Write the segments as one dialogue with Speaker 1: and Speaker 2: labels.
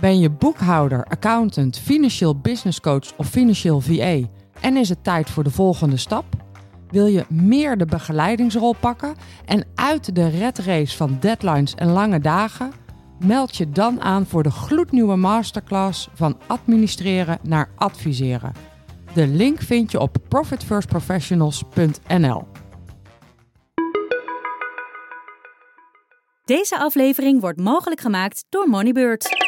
Speaker 1: Ben je boekhouder, accountant, financieel business coach of financieel VA en is het tijd voor de volgende stap? Wil je meer de begeleidingsrol pakken en uit de red race van deadlines en lange dagen? Meld je dan aan voor de gloednieuwe masterclass van administreren naar adviseren. De link vind je op profitfirstprofessionals.nl.
Speaker 2: Deze aflevering wordt mogelijk gemaakt door Moneybird.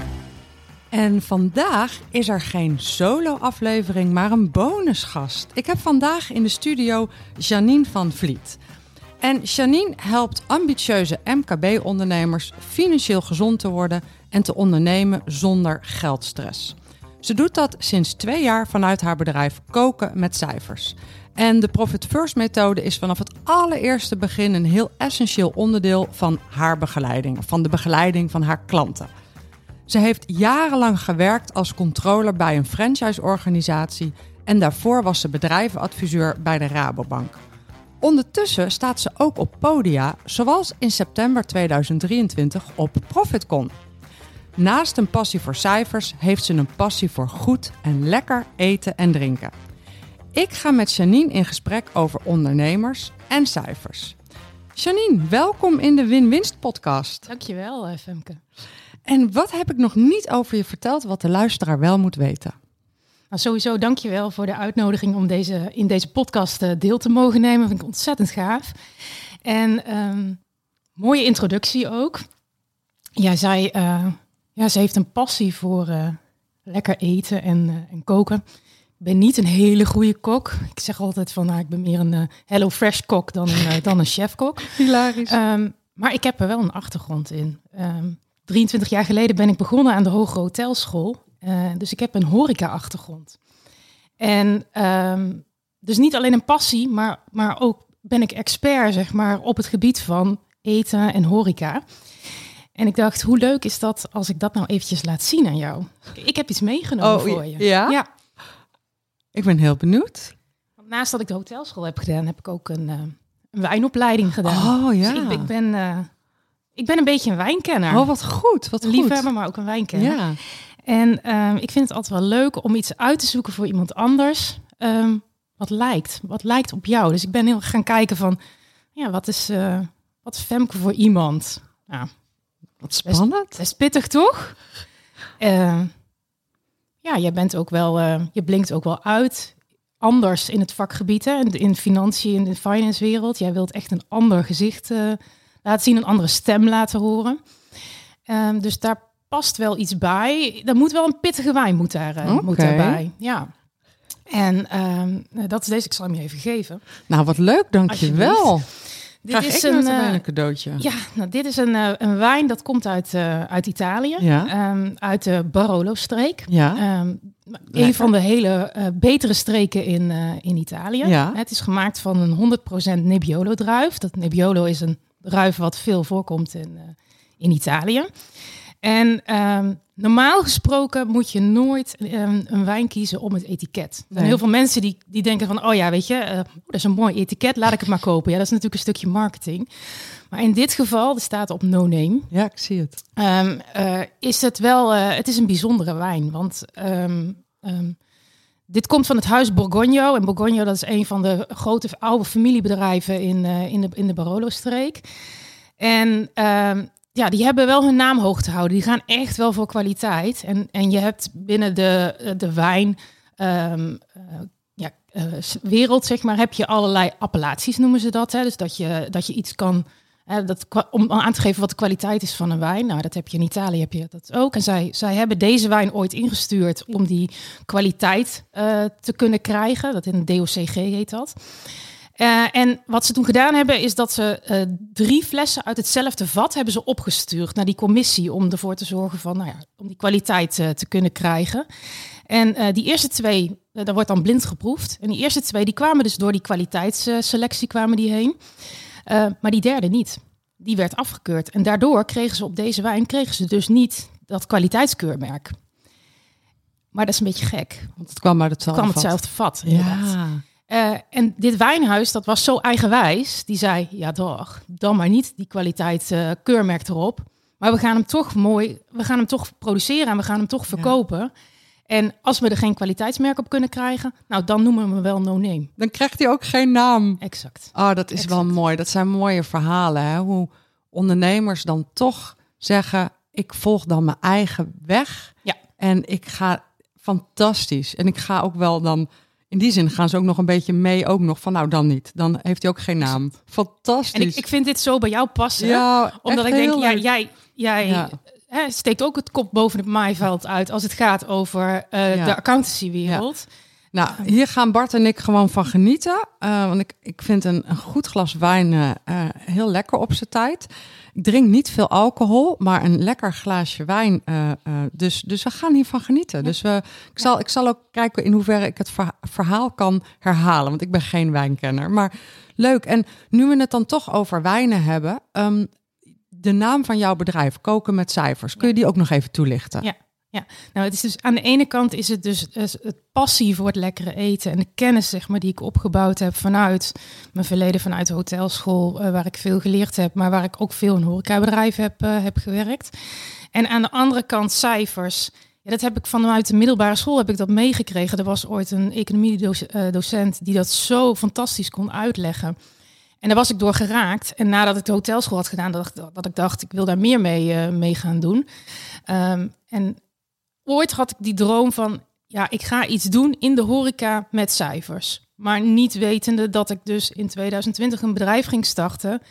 Speaker 1: En vandaag is er geen solo-aflevering, maar een bonusgast. Ik heb vandaag in de studio Janine van Vliet. En Janine helpt ambitieuze MKB-ondernemers financieel gezond te worden en te ondernemen zonder geldstress. Ze doet dat sinds twee jaar vanuit haar bedrijf Koken met Cijfers. En de Profit First methode is vanaf het allereerste begin een heel essentieel onderdeel van haar begeleiding, van de begeleiding van haar klanten. Ze heeft jarenlang gewerkt als controller bij een franchiseorganisatie en daarvoor was ze bedrijvenadviseur bij de Rabobank. Ondertussen staat ze ook op podia, zoals in september 2023 op ProfitCon. Naast een passie voor cijfers heeft ze een passie voor goed en lekker eten en drinken. Ik ga met Janine in gesprek over ondernemers en cijfers. Janine, welkom in de Win-Winst podcast.
Speaker 3: Dankjewel, eh, Femke.
Speaker 1: En wat heb ik nog niet over je verteld wat de luisteraar wel moet weten?
Speaker 3: Nou, sowieso dankjewel voor de uitnodiging om deze, in deze podcast eh, deel te mogen nemen. Vind ik ontzettend gaaf. En ehm, mooie introductie ook. Jij zei, uh, ja, ze heeft een passie voor uh, lekker eten en, en koken. Ik ben niet een hele goede kok. Ik zeg altijd van, nou, ik ben meer een Hello Fresh kok dan een, dan een chefkok.
Speaker 1: Hilarisch.
Speaker 3: Um, maar ik heb er wel een achtergrond in. Um, 23 jaar geleden ben ik begonnen aan de Hoge Hotelschool. Uh, dus ik heb een horeca-achtergrond. En um, dus niet alleen een passie, maar, maar ook ben ik expert zeg maar, op het gebied van eten en horeca. En ik dacht, hoe leuk is dat als ik dat nou eventjes laat zien aan jou? Ik heb iets meegenomen
Speaker 1: oh,
Speaker 3: voor je.
Speaker 1: Ja? ja? Ik ben heel benieuwd.
Speaker 3: Naast dat ik de hotelschool heb gedaan, heb ik ook een, uh, een wijnopleiding gedaan.
Speaker 1: Oh ja.
Speaker 3: Dus ik, ik ben... Uh, ik ben een beetje een wijnkenner.
Speaker 1: Oh, wat goed. Wat goed.
Speaker 3: Liefhebber, maar ook een wijnkenner.
Speaker 1: Ja.
Speaker 3: En um, ik vind het altijd wel leuk om iets uit te zoeken voor iemand anders. Um, wat lijkt. Wat lijkt op jou. Dus ik ben heel gaan kijken van... Ja, wat is, uh, wat is Femke voor iemand? Nou,
Speaker 1: wat spannend.
Speaker 3: Best, best pittig, toch? Uh, ja, jij bent ook wel... Uh, je blinkt ook wel uit. Anders in het vakgebied, hè? In financiën, in de finance wereld. Jij wilt echt een ander gezicht laten zien, een andere stem laten horen. Um, dus daar past wel iets bij. Er moet wel een pittige wijn moet daar, uh,
Speaker 1: okay.
Speaker 3: moet daarbij. Ja. En um, dat is deze, ik zal hem je even geven.
Speaker 1: Nou, wat leuk, dankjewel.
Speaker 3: Dit is een, uh,
Speaker 1: een cadeautje.
Speaker 3: Ja, nou, dit is een, uh, een wijn dat komt uit, uh, uit Italië,
Speaker 1: ja.
Speaker 3: um, uit de Barolo-streek.
Speaker 1: Ja.
Speaker 3: Um, een van de hele betere streken in, in Italië.
Speaker 1: Ja.
Speaker 3: Het is gemaakt van een 100% Nebbiolo-druif. Dat Nebbiolo is een druif wat veel voorkomt in, uh, in Italië. En um, normaal gesproken moet je nooit um, een wijn kiezen om het etiket. Er zijn heel veel mensen die, die denken van, oh ja, weet je, uh, dat is een mooi etiket, laat ik het maar kopen. Ja, dat is natuurlijk een stukje marketing. Maar in dit geval, er staat op no name.
Speaker 1: Ja, ik zie het.
Speaker 3: Um, uh, is het wel, uh, het is een bijzondere wijn, want dit komt van het huis Borgogno. En Borgogno dat is een van de grote oude familiebedrijven in, uh, in de, in de Barolo-streek. En uh, ja, die hebben wel hun naam hoog te houden. Die gaan echt wel voor kwaliteit. En, en je hebt binnen de, de wijn... Um, uh, ja, wereld, zeg maar, heb je allerlei appellaties, noemen ze dat. Hè? Dus dat je, dat je iets kan Hè, dat, om aan te geven wat de kwaliteit is van een wijn. Nou, dat heb je in Italië heb je dat ook. En zij, zij hebben deze wijn ooit ingestuurd om die kwaliteit uh, te kunnen krijgen. Dat in een DOCG heet dat. Eh, en wat ze toen gedaan hebben, is dat ze eh, drie flessen uit hetzelfde vat hebben ze opgestuurd naar die commissie om ervoor te zorgen van, nou ja, om die kwaliteit eh, te kunnen krijgen. En eh, die eerste twee, eh, daar wordt dan blind geproefd. En die eerste twee, die kwamen dus door die kwaliteitsselectie kwamen die heen. Eh, maar die derde niet. Die werd afgekeurd. En daardoor kregen ze op deze wijn kregen ze dus niet dat kwaliteitskeurmerk. Maar dat is een beetje gek.
Speaker 1: Want het kwam uit
Speaker 3: Het
Speaker 1: hetzelfde
Speaker 3: kwam hetzelfde vat. inderdaad.
Speaker 1: Ja.
Speaker 3: Eh, en dit wijnhuis, dat was zo eigenwijs. Die zei, ja toch, dan maar niet die kwaliteit eh, keurmerk erop. Maar we gaan hem toch mooi, we gaan hem toch produceren en we gaan hem toch verkopen. En als we er geen kwaliteitsmerk op kunnen krijgen, nou dan noemen we hem wel no name.
Speaker 1: Dan krijgt hij ook geen naam.
Speaker 3: Exact.
Speaker 1: Oh, dat is wel mooi. Dat zijn mooie verhalen. Hè? Hoe ondernemers dan toch zeggen: ik volg dan mijn eigen weg.
Speaker 3: Ja.
Speaker 1: En ik ga fantastisch. En ik ga ook wel dan. In die zin gaan ze ook nog een beetje mee, ook nog van nou dan niet. Dan heeft hij ook geen naam. Fantastisch.
Speaker 3: En ik, ik vind dit zo bij jou passen.
Speaker 1: ja,
Speaker 3: omdat ik denk, ja, jij, jij
Speaker 1: Ja.
Speaker 3: Hè, steekt ook het kop boven het maaiveld uit als het gaat over eh,
Speaker 1: Ja.
Speaker 3: de accountancywereld.
Speaker 1: Nou, hier gaan Bart en ik gewoon van genieten. Eh, want ik, ik vind een, een goed glas wijn eh, heel lekker op zijn tijd. Ik drink niet veel alcohol, maar een lekker glaasje wijn. dus, dus we gaan hiervan genieten. Dus we, ik, zal, ik zal ook kijken in hoeverre ik het verha- verhaal kan herhalen. Want ik ben geen wijnkenner. Maar leuk. En nu we het dan toch over wijnen hebben. ehm, de naam van jouw bedrijf, Koken met Cijfers. Kun je die ook nog even toelichten?
Speaker 3: Ja. Nou, het is dus aan de ene kant is het dus eh, het passie voor het lekkere eten en de kennis zeg maar die ik opgebouwd heb vanuit mijn verleden vanuit de hotelschool eh, waar ik veel geleerd heb, maar waar ik ook veel in horecabedrijven heb, eh, heb gewerkt. En aan de andere kant cijfers. Ja, dat heb ik vanuit de middelbare school heb ik dat meegekregen. Er was ooit een economiedocent die dat zo fantastisch kon uitleggen. En daar was ik door geraakt. En nadat ik de hotelschool had gedaan, dat, dat ik dacht, ik wil daar meer mee, eh, mee gaan doen. Ehm, en ooit had ik die droom van, ja, ik ga iets doen in de horeca met cijfers. Maar niet wetende dat ik dus in 2020 een bedrijf ging starten.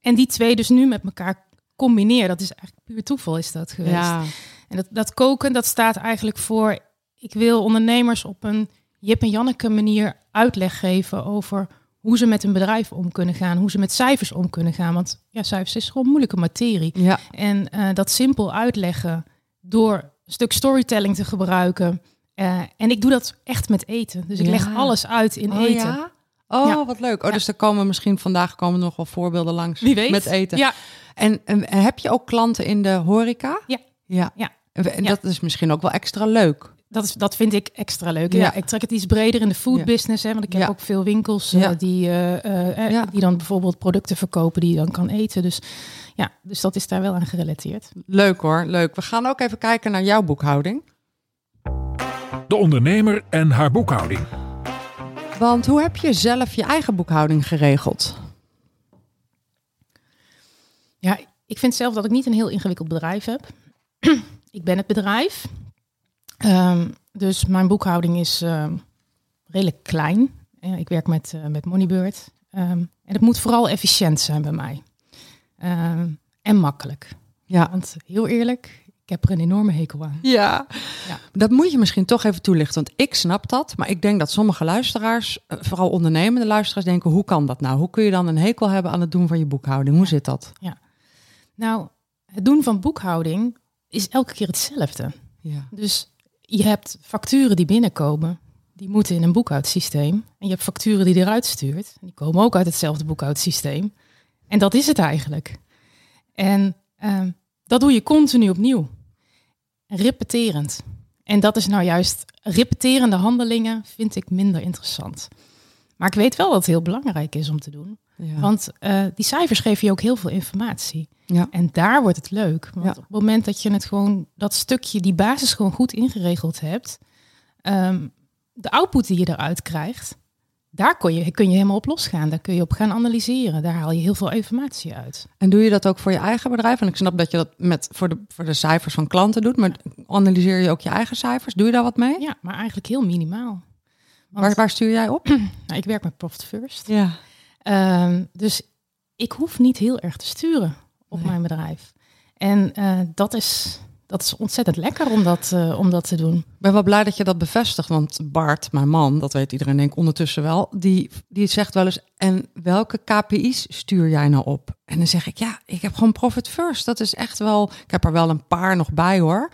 Speaker 3: En die twee dus nu met elkaar combineer. Dat is eigenlijk puur toeval is dat geweest.
Speaker 1: Ja,
Speaker 3: En dat, dat koken, dat staat eigenlijk voor... Ik wil ondernemers op een Jip en Janneke manier uitleg geven over hoe ze met een bedrijf om kunnen gaan. Hoe ze met cijfers om kunnen gaan. Want ja, cijfers is gewoon moeilijke materie.
Speaker 1: ja.
Speaker 3: En eh, dat simpel uitleggen door een stuk storytelling te gebruiken. Eh, en ik doe dat echt met eten. Dus ik
Speaker 1: Ja.
Speaker 3: leg alles uit in
Speaker 1: Oh,
Speaker 3: eten.
Speaker 1: ja? Oh,
Speaker 3: Ja.
Speaker 1: wat leuk. Oh, dus er komen misschien vandaag komen nog wel voorbeelden langs
Speaker 3: Wie weet.
Speaker 1: met eten.
Speaker 3: Ja,
Speaker 1: En, en heb je ook klanten in de horeca?
Speaker 3: Ja.
Speaker 1: Ja.
Speaker 3: Ja.
Speaker 1: En, dat is misschien ook wel extra leuk.
Speaker 3: Dat, is, dat vind ik extra leuk.
Speaker 1: Ja.
Speaker 3: Ja. ik trek het iets breder in de food
Speaker 1: Ja.
Speaker 3: business. Hè, want ik heb
Speaker 1: Ja.
Speaker 3: ook veel winkels eh, die, eh, eh,
Speaker 1: Ja.
Speaker 3: die dan bijvoorbeeld producten verkopen die je dan kan eten. Dus ja, dus dat is daar wel aan gerelateerd.
Speaker 1: Leuk hoor, leuk. We gaan ook even kijken naar jouw boekhouding.
Speaker 4: De ondernemer en haar boekhouding.
Speaker 1: Want hoe heb je zelf je eigen boekhouding geregeld?
Speaker 3: Ja, ik vind zelf dat ik niet een heel ingewikkeld bedrijf heb. ik ben het bedrijf. Ehm, dus mijn boekhouding is ehm, redelijk klein. Eh, ik werk met, eh, met Moneybird. Ehm, en het moet vooral efficiënt zijn bij mij. En makkelijk.
Speaker 1: Ja.
Speaker 3: Want heel eerlijk, ik heb er een enorme hekel aan.
Speaker 1: Ja.
Speaker 3: Ja.
Speaker 1: dat moet je misschien toch even toelichten. Want ik snap dat, maar ik denk dat sommige luisteraars, eh, vooral ondernemende luisteraars, denken: hoe kan dat nou? Hoe kun je dan een hekel hebben aan het doen van je boekhouding? Hoe zit dat?
Speaker 3: Nou, het doen van boekhouding is elke keer hetzelfde.
Speaker 1: Ja.
Speaker 3: Dus je hebt facturen die binnenkomen, die moeten in een boekhoudsysteem. En je hebt facturen die eruit stuurt, die komen ook uit hetzelfde boekhoudsysteem. En dat is het eigenlijk. En ehm, dat doe je continu opnieuw. Repeterend. En dat is nou juist, repeterende handelingen vind ik minder interessant. Maar ik weet wel dat het heel belangrijk is om te doen.
Speaker 1: Ja.
Speaker 3: Want eh, die cijfers geven je ook heel veel informatie.
Speaker 1: Ja.
Speaker 3: En daar wordt het leuk. Want
Speaker 1: Ja.
Speaker 3: op het moment dat je het gewoon, dat stukje, die basis gewoon goed ingeregeld hebt, ehm, de output die je eruit krijgt, daar kun je, kun je helemaal op losgaan. Daar kun je op gaan analyseren. Daar haal je heel veel informatie uit.
Speaker 1: En doe je dat ook voor je eigen bedrijf? En ik snap dat je dat met, voor, de, voor de cijfers van klanten doet, maar analyseer je ook je eigen cijfers? Doe je daar wat mee?
Speaker 3: Ja, maar eigenlijk heel minimaal. Want,
Speaker 1: Waar, waar stuur jij op?
Speaker 3: nou, ik werk met Profit First.
Speaker 1: Ja.
Speaker 3: Ehm, dus ik hoef niet heel erg te sturen op
Speaker 1: Nee.
Speaker 3: mijn bedrijf. En eh, dat, is, dat is ontzettend lekker om dat, uh, om dat te doen.
Speaker 1: Ik ben wel blij dat je dat bevestigt, want Bart, mijn man, dat weet iedereen denk ik ondertussen wel, die, die zegt wel eens, en welke KPI's stuur jij nou op? En dan zeg ik, ja, ik heb gewoon Profit First. Dat is echt wel, ik heb er wel een paar nog bij hoor.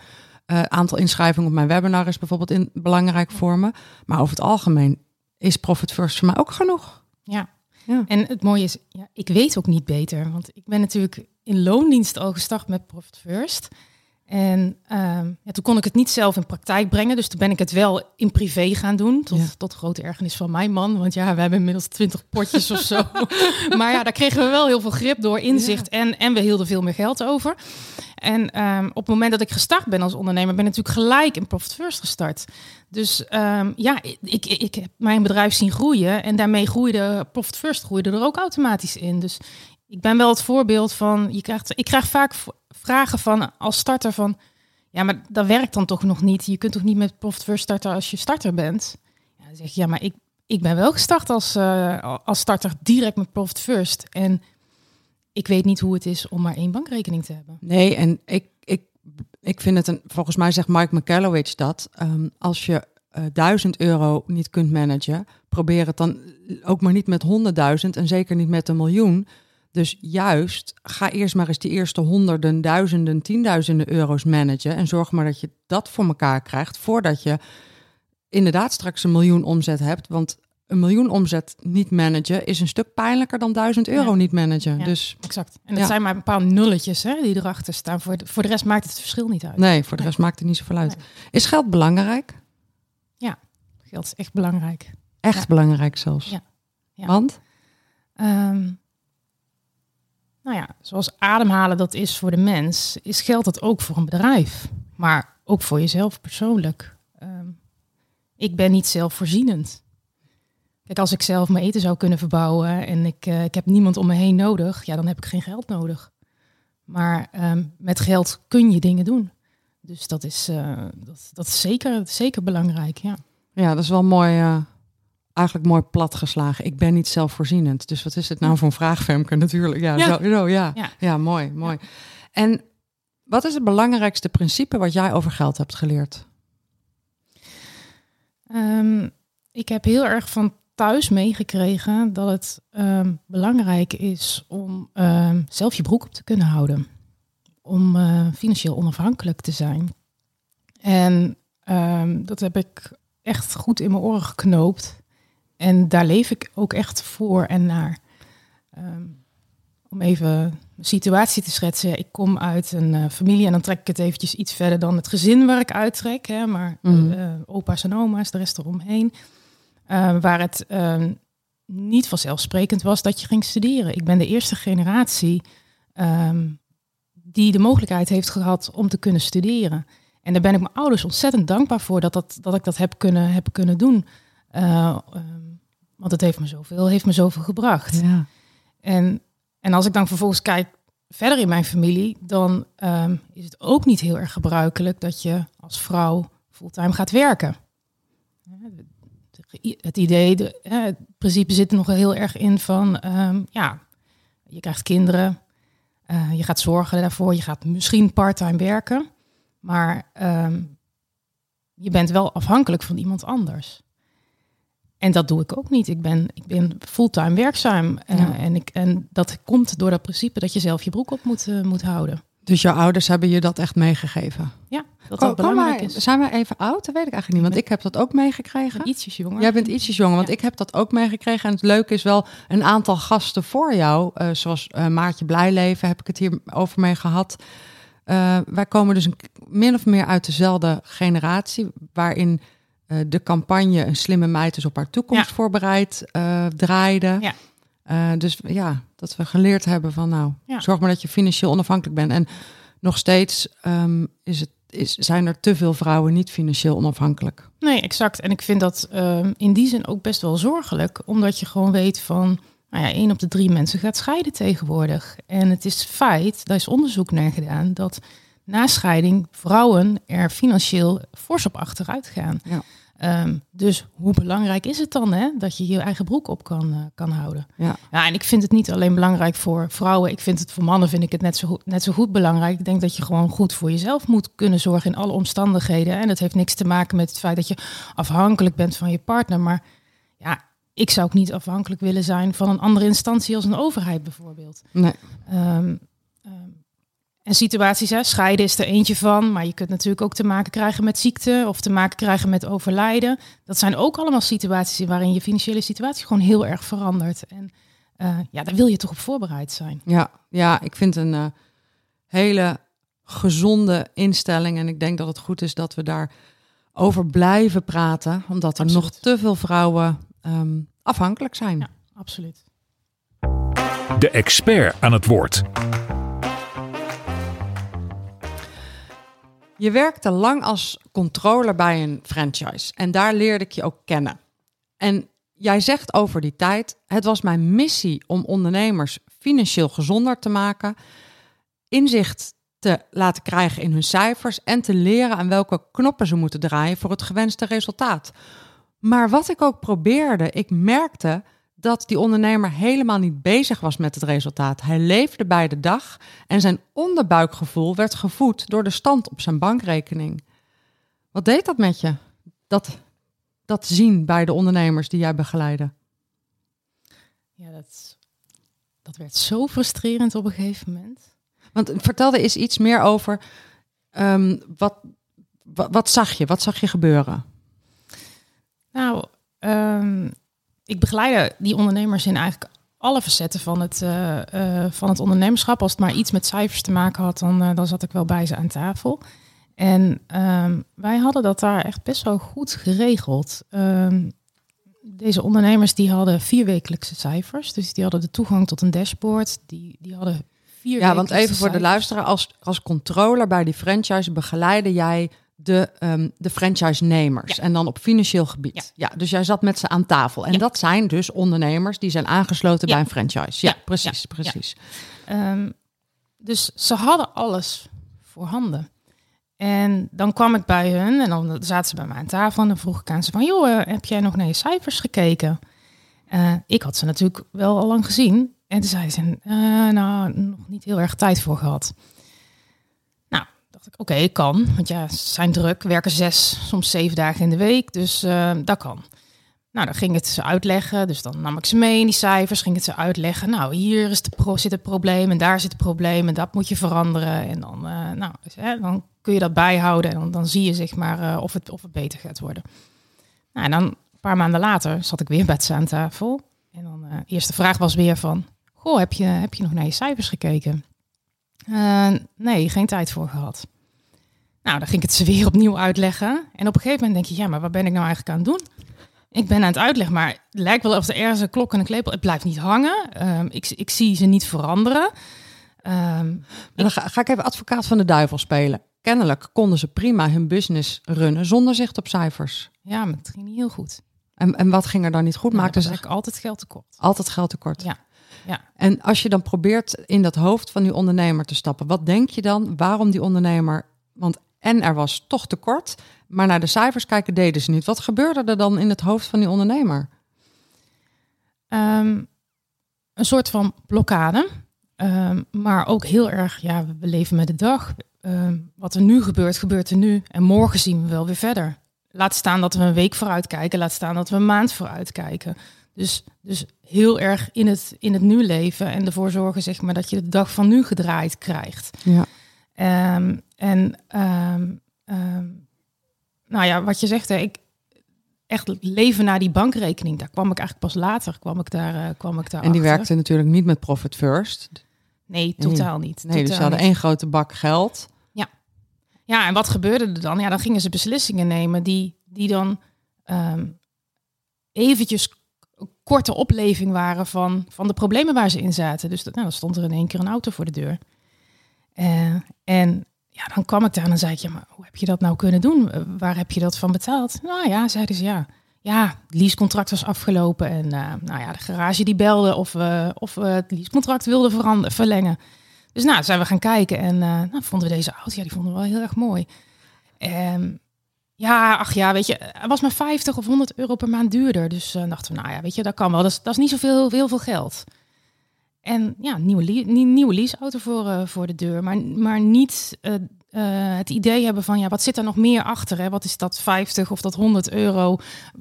Speaker 1: Uh, aantal inschrijvingen op mijn webinar is bijvoorbeeld in, belangrijk voor me. Maar over het algemeen is Profit First voor mij ook genoeg.
Speaker 3: Ja, en het mooie is, ja, ik weet ook niet beter. Want ik ben natuurlijk in loondienst al gestart met Profit First. En um, ja, toen kon ik het niet zelf in praktijk brengen. Dus toen ben ik het wel in privé gaan doen. Tot, tot grote ergernis van mijn man. Want ja, we hebben inmiddels twintig potjes of zo. maar ja, daar kregen we wel heel veel grip door, inzicht. En, en we hielden veel meer geld over. En um, op het moment dat ik gestart ben als ondernemer, ben ik natuurlijk gelijk in Profit First gestart. Dus um, ja, ik, ik, ik heb mijn bedrijf zien groeien. En daarmee groeide Profit First groeide er ook automatisch in. Dus ik ben wel het voorbeeld van, je krijgt, ik krijg vaak vragen van als starter van, ja, maar dat werkt dan toch nog niet. Je kunt toch niet met Profit First starten als je starter bent? Ja, zeg ja, maar ik, ik ben wel gestart als, uh, als starter direct met Profit First. En ik weet niet hoe het is om maar één bankrekening te hebben.
Speaker 1: Nee, en ik, ik, ik vind het een, volgens mij zegt Mike McCallowich dat um, als je uh, duizend euro niet kunt managen, probeer het dan ook maar niet met honderdduizend en zeker niet met een miljoen. Dus juist, ga eerst maar eens die eerste honderden, duizenden, tienduizenden euro's managen. En zorg maar dat je dat voor elkaar krijgt voordat je inderdaad straks een miljoen omzet hebt. Want een miljoen omzet niet managen is een stuk pijnlijker dan duizend euro niet managen. Ja, dus,
Speaker 3: exact. En dat zijn maar een paar nulletjes hè, die erachter staan. Voor de, voor de rest maakt het verschil niet uit.
Speaker 1: Nee, voor de rest maakt het niet zoveel uit. Is geld belangrijk?
Speaker 3: Ja, geld is echt belangrijk.
Speaker 1: Echt belangrijk zelfs. Ja. Want?
Speaker 3: Um, nou ja, zoals ademhalen dat is voor de mens, is geldt dat ook voor een bedrijf. Maar ook voor jezelf persoonlijk. Um, ik ben niet zelfvoorzienend. Kijk, als ik zelf mijn eten zou kunnen verbouwen en ik, uh, ik heb niemand om me heen nodig, ja, dan heb ik geen geld nodig. Maar um, met geld kun je dingen doen. Dus dat is, uh, dat, dat is zeker, zeker belangrijk, ja.
Speaker 1: Ja, dat is wel mooi, uh, eigenlijk mooi platgeslagen. Ik ben niet zelfvoorzienend. Dus wat is het nou voor een vraag, Femke? Natuurlijk. Ja, ja. Zo, zo, ja. ja. ja. mooi, mooi. En wat is het belangrijkste principe wat jij over geld hebt geleerd?
Speaker 3: Um, ik heb heel erg van thuis meegekregen dat het um, belangrijk is om um, zelf je broek op te kunnen houden. Om uh, financieel onafhankelijk te zijn. En dat heb ik echt goed in mijn oren geknoopt. En daar leef ik ook echt voor en naar. Um, om even een situatie te schetsen. Ik kom uit een uh, familie en dan trek ik het eventjes iets verder dan het gezin waar ik uittrek. Hè, maar mm. uh, opa's en oma's, de rest eromheen. Uh, waar het ehm, niet vanzelfsprekend was dat je ging studeren. Ik ben de eerste generatie um, die de mogelijkheid heeft gehad om te kunnen studeren. En daar ben ik mijn ouders ontzettend dankbaar voor dat, dat, dat ik dat heb kunnen, heb kunnen doen. Um, want het heeft me zoveel, heeft me zoveel gebracht. Ja. En, en als ik dan vervolgens kijk verder in mijn familie, dan um, is het ook niet heel erg gebruikelijk dat je als vrouw fulltime gaat werken. Het idee, de, het principe zit er nog heel erg in van, um, ja, je krijgt kinderen, uh, je gaat zorgen daarvoor, je gaat misschien parttime werken, maar um, je bent wel afhankelijk van iemand anders. En dat doe ik ook niet. Ik ben, ik ben fulltime werkzaam. Uh, ja. en, ik, en dat komt door dat principe dat je zelf je broek op moet, uh, moet houden.
Speaker 1: Dus jouw ouders hebben je dat echt meegegeven?
Speaker 3: Ja, dat dat belangrijk
Speaker 1: maar, is. Zijn we even oud? Dat weet ik eigenlijk niet, want ik heb dat ook meegekregen.
Speaker 3: Ietsjes jonger.
Speaker 1: Jij bent ietsjes jonger, want ja. ik heb dat ook meegekregen. En het leuke is wel, een aantal gasten voor jou, uh, zoals Maartje Blijleven, heb ik het hier over mee gehad. Wij komen dus een, min of meer uit dezelfde generatie, waarin uh, de campagne Een slimme meid is op haar toekomst ja. voorbereid uh, draaide. Ja. Uh, dus ja, dat we geleerd hebben van nou, ja. zorg maar dat je financieel onafhankelijk bent. En nog steeds um, is het, is, zijn er te veel vrouwen niet financieel onafhankelijk.
Speaker 3: Nee, exact. En ik vind dat um, in die zin ook best wel zorgelijk, omdat je gewoon weet van, nou ja, één op de drie mensen gaat scheiden tegenwoordig. En het is feit, daar is onderzoek naar gedaan, dat na scheiding vrouwen er financieel fors op achteruit gaan. Ja. Ehm, dus hoe belangrijk is het dan hè, dat je je eigen broek op kan, eh, kan houden?
Speaker 1: Ja.
Speaker 3: ja, en ik vind het niet alleen belangrijk voor vrouwen. Ik vind het voor mannen vind ik het net zo, goed, net zo goed belangrijk. Ik denk dat je gewoon goed voor jezelf moet kunnen zorgen in alle omstandigheden. En dat heeft niks te maken met het feit dat je afhankelijk bent van je partner. Maar ja, ik zou ook niet afhankelijk willen zijn van een andere instantie als een overheid bijvoorbeeld.
Speaker 1: Nee.
Speaker 3: Ehm, ehm, en situaties, hè, scheiden is er eentje van, maar je kunt natuurlijk ook te maken krijgen met ziekte of te maken krijgen met overlijden. Dat zijn ook allemaal situaties waarin je financiële situatie gewoon heel erg verandert. En uh, ja, daar wil je toch op voorbereid zijn.
Speaker 1: Ja, ja ik vind een uh, hele gezonde instelling en ik denk dat het goed is dat we daar over blijven praten, omdat er
Speaker 3: Absoluut.
Speaker 1: nog te veel vrouwen um, afhankelijk zijn.
Speaker 3: Ja, absoluut.
Speaker 4: De expert aan het woord.
Speaker 1: Je werkte lang als controller bij een franchise en daar leerde ik je ook kennen. En jij zegt over die tijd: het was mijn missie om ondernemers financieel gezonder te maken, inzicht te laten krijgen in hun cijfers en te leren aan welke knoppen ze moeten draaien voor het gewenste resultaat. Maar wat ik ook probeerde, ik merkte dat die ondernemer helemaal niet bezig was met het resultaat. Hij leefde bij de dag en zijn onderbuikgevoel werd gevoed door de stand op zijn bankrekening. Wat deed dat met je? Dat, dat zien bij de ondernemers die jij begeleidde?
Speaker 3: Ja, dat, dat werd zo frustrerend op een gegeven moment.
Speaker 1: Want vertel er eens iets meer over. Um, wat, wat, wat, zag je? Wat zag je gebeuren?
Speaker 3: Nou, um, ik begeleide die ondernemers in eigenlijk alle facetten van het, uh, uh, van het ondernemerschap. Als het maar iets met cijfers te maken had, dan, uh, dan zat ik wel bij ze aan tafel. En um, wij hadden dat daar echt best wel goed geregeld. Um, deze ondernemers die hadden vierwekelijkse cijfers. Dus die hadden de toegang tot een dashboard. Die, die hadden vier
Speaker 1: Ja, want even voor de luisteraar. Als, als controller bij die franchise begeleide jij de, um, de franchise-nemers.
Speaker 3: Ja.
Speaker 1: En dan op financieel gebied. Ja.
Speaker 3: Ja.
Speaker 1: dus jij zat met ze aan tafel. En
Speaker 3: Ja.
Speaker 1: dat zijn dus ondernemers die zijn aangesloten
Speaker 3: Ja.
Speaker 1: bij een franchise. Ja,
Speaker 3: Ja.
Speaker 1: precies,
Speaker 3: Ja.
Speaker 1: precies.
Speaker 3: Ehm, dus ze hadden alles voorhanden. En dan kwam ik bij hun en dan zaten ze bij mij aan tafel en dan vroeg ik aan ze van, joh, eh, heb jij nog naar je cijfers gekeken? Eh, ik had ze natuurlijk wel al lang gezien. En toen zei ze, eh, nou, nog niet heel erg tijd voor gehad. Oké, kan. Want ja, ze zijn druk, werken zes, soms zeven dagen in de week. Dus eh, dat kan. Nou, dan ging het ze uitleggen. Dus dan nam ik ze mee in die cijfers, ging het ze uitleggen. Nou, hier is de pro zit het probleem en daar zit het probleem en dat moet je veranderen. En dan, eh, nou, dus, hè, dan kun je dat bijhouden en dan, zie je zeg maar eh, of, het, of het beter gaat worden. Nou, en dan een paar maanden later zat ik weer bij ze aan tafel. En dan de eerste vraag was weer van, goh, heb je, heb je nog naar je cijfers gekeken? Nee, geen tijd voor gehad. Nou, dan ging ik het ze weer opnieuw uitleggen. En op een gegeven moment denk je, ja, maar wat ben ik nou eigenlijk aan het doen? Ik ben aan het uitleggen, maar het lijkt wel of er ergens een klok en een klepel... Het blijft niet hangen. Um, ik, ik zie ze niet veranderen. Um,
Speaker 1: En dan ga, ga ik even advocaat van de duivel spelen. Kennelijk konden ze prima hun business runnen zonder zicht op cijfers.
Speaker 3: Ja, maar het ging niet heel goed.
Speaker 1: En, en wat ging er dan niet goed?
Speaker 3: Nou,
Speaker 1: Maakten
Speaker 3: dan
Speaker 1: ze
Speaker 3: altijd geld tekort.
Speaker 1: altijd geld tekort?
Speaker 3: Ja. ja.
Speaker 1: En als je dan probeert in dat hoofd van die ondernemer te stappen, wat denk je dan waarom die ondernemer... Want en er was toch tekort, maar naar de cijfers kijken deden ze niet. Wat gebeurde er dan in het hoofd van die ondernemer?
Speaker 3: Um, een soort van blokkade. Um, maar ook heel erg, ja, we leven met de dag. Um, wat er nu gebeurt, gebeurt er nu. En morgen zien we wel weer verder. Laat staan dat we een week vooruit kijken. Laat staan dat we een maand vooruit kijken. Dus, dus heel erg in het, in het nu leven. En ervoor zorgen zeg maar, dat je de dag van nu gedraaid krijgt.
Speaker 1: Ja.
Speaker 3: Um, en um, um, nou ja, wat je zegt, hè, ik echt leven naar die bankrekening. Daar kwam ik eigenlijk pas later. Kwam ik daar, uh, kwam ik daar.
Speaker 1: En die
Speaker 3: achter.
Speaker 1: werkte natuurlijk niet met Profit First.
Speaker 3: Nee, totaal niet.
Speaker 1: Nee, dus ze hadden één grote bak geld.
Speaker 3: Ja. ja, en wat gebeurde er dan? Ja, dan gingen ze beslissingen nemen die, die dan um, eventjes korte opleving waren van, van de problemen waar ze in zaten. Dus dat, nou, dan stond er in één keer een auto voor de deur. Uh, en ja, dan kwam ik daar en dan zei ik, ja, maar hoe heb je dat nou kunnen doen? Uh, waar heb je dat van betaald? Nou ja, zeiden ze, ja. Ja, het leasecontract was afgelopen en uh, nou ja, de garage die belde of we, of we het leasecontract wilden veranderen, verlengen. Dus nou, zijn we gaan kijken en uh, nou, vonden we deze auto, ja, die vonden we wel heel erg mooi. Um, Ja, ach ja, weet je, het was maar 50 of 100 euro per maand duurder. Dus uh, dachten we, nou ja, weet je, dat kan wel. Dat is, dat is niet zoveel heel veel geld. En ja, nieuwe, nieuwe leaseauto voor, uh, voor de deur. Maar, maar niet uh, het idee hebben van, ja, wat zit er nog meer achter? Hè? Wat is dat 50 of dat 100 euro?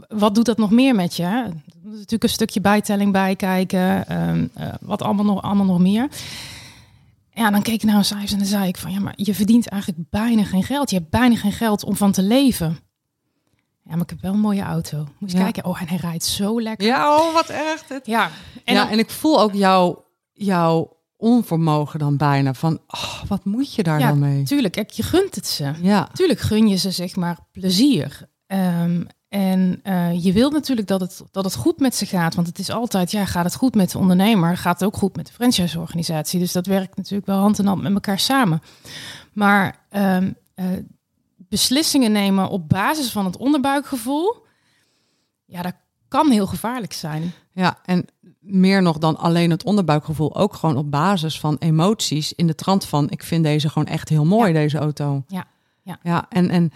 Speaker 3: Wat doet dat nog meer met je? Hè? Natuurlijk een stukje bijtelling bijkijken. Um, wat allemaal nog, allemaal nog meer. Ja, dan keek ik naar een cijfers en dan zei ik van ja, maar je verdient eigenlijk bijna geen geld. Je hebt bijna geen geld om van te leven. Ja, maar ik heb wel een mooie auto. Moet je kijken. Oh, en hij rijdt zo lekker.
Speaker 1: Ja, oh, wat echt.
Speaker 3: Ja,
Speaker 1: en, ja, en ik voel ook jouw, jouw onvermogen dan bijna. Van, oh, wat moet je daar dan mee?
Speaker 3: Tuurlijk, kijk, je gunt het ze.
Speaker 1: Ja.
Speaker 3: Tuurlijk gun je ze, zeg maar, plezier. Um, en uh, je wilt natuurlijk dat het, dat het goed met ze gaat. Want het is altijd, ja, gaat het goed met de ondernemer, gaat het ook goed met de franchiseorganisatie. Dus dat werkt natuurlijk wel hand in hand met elkaar samen. Maar uh, uh, beslissingen nemen op basis van het onderbuikgevoel, ja, dat kan heel gevaarlijk zijn.
Speaker 1: Ja, en meer nog dan alleen het onderbuikgevoel, ook gewoon op basis van emoties in de trant van, ik vind deze gewoon echt heel mooi,
Speaker 3: ja.
Speaker 1: deze auto.
Speaker 3: Ja, ja.
Speaker 1: ja en, en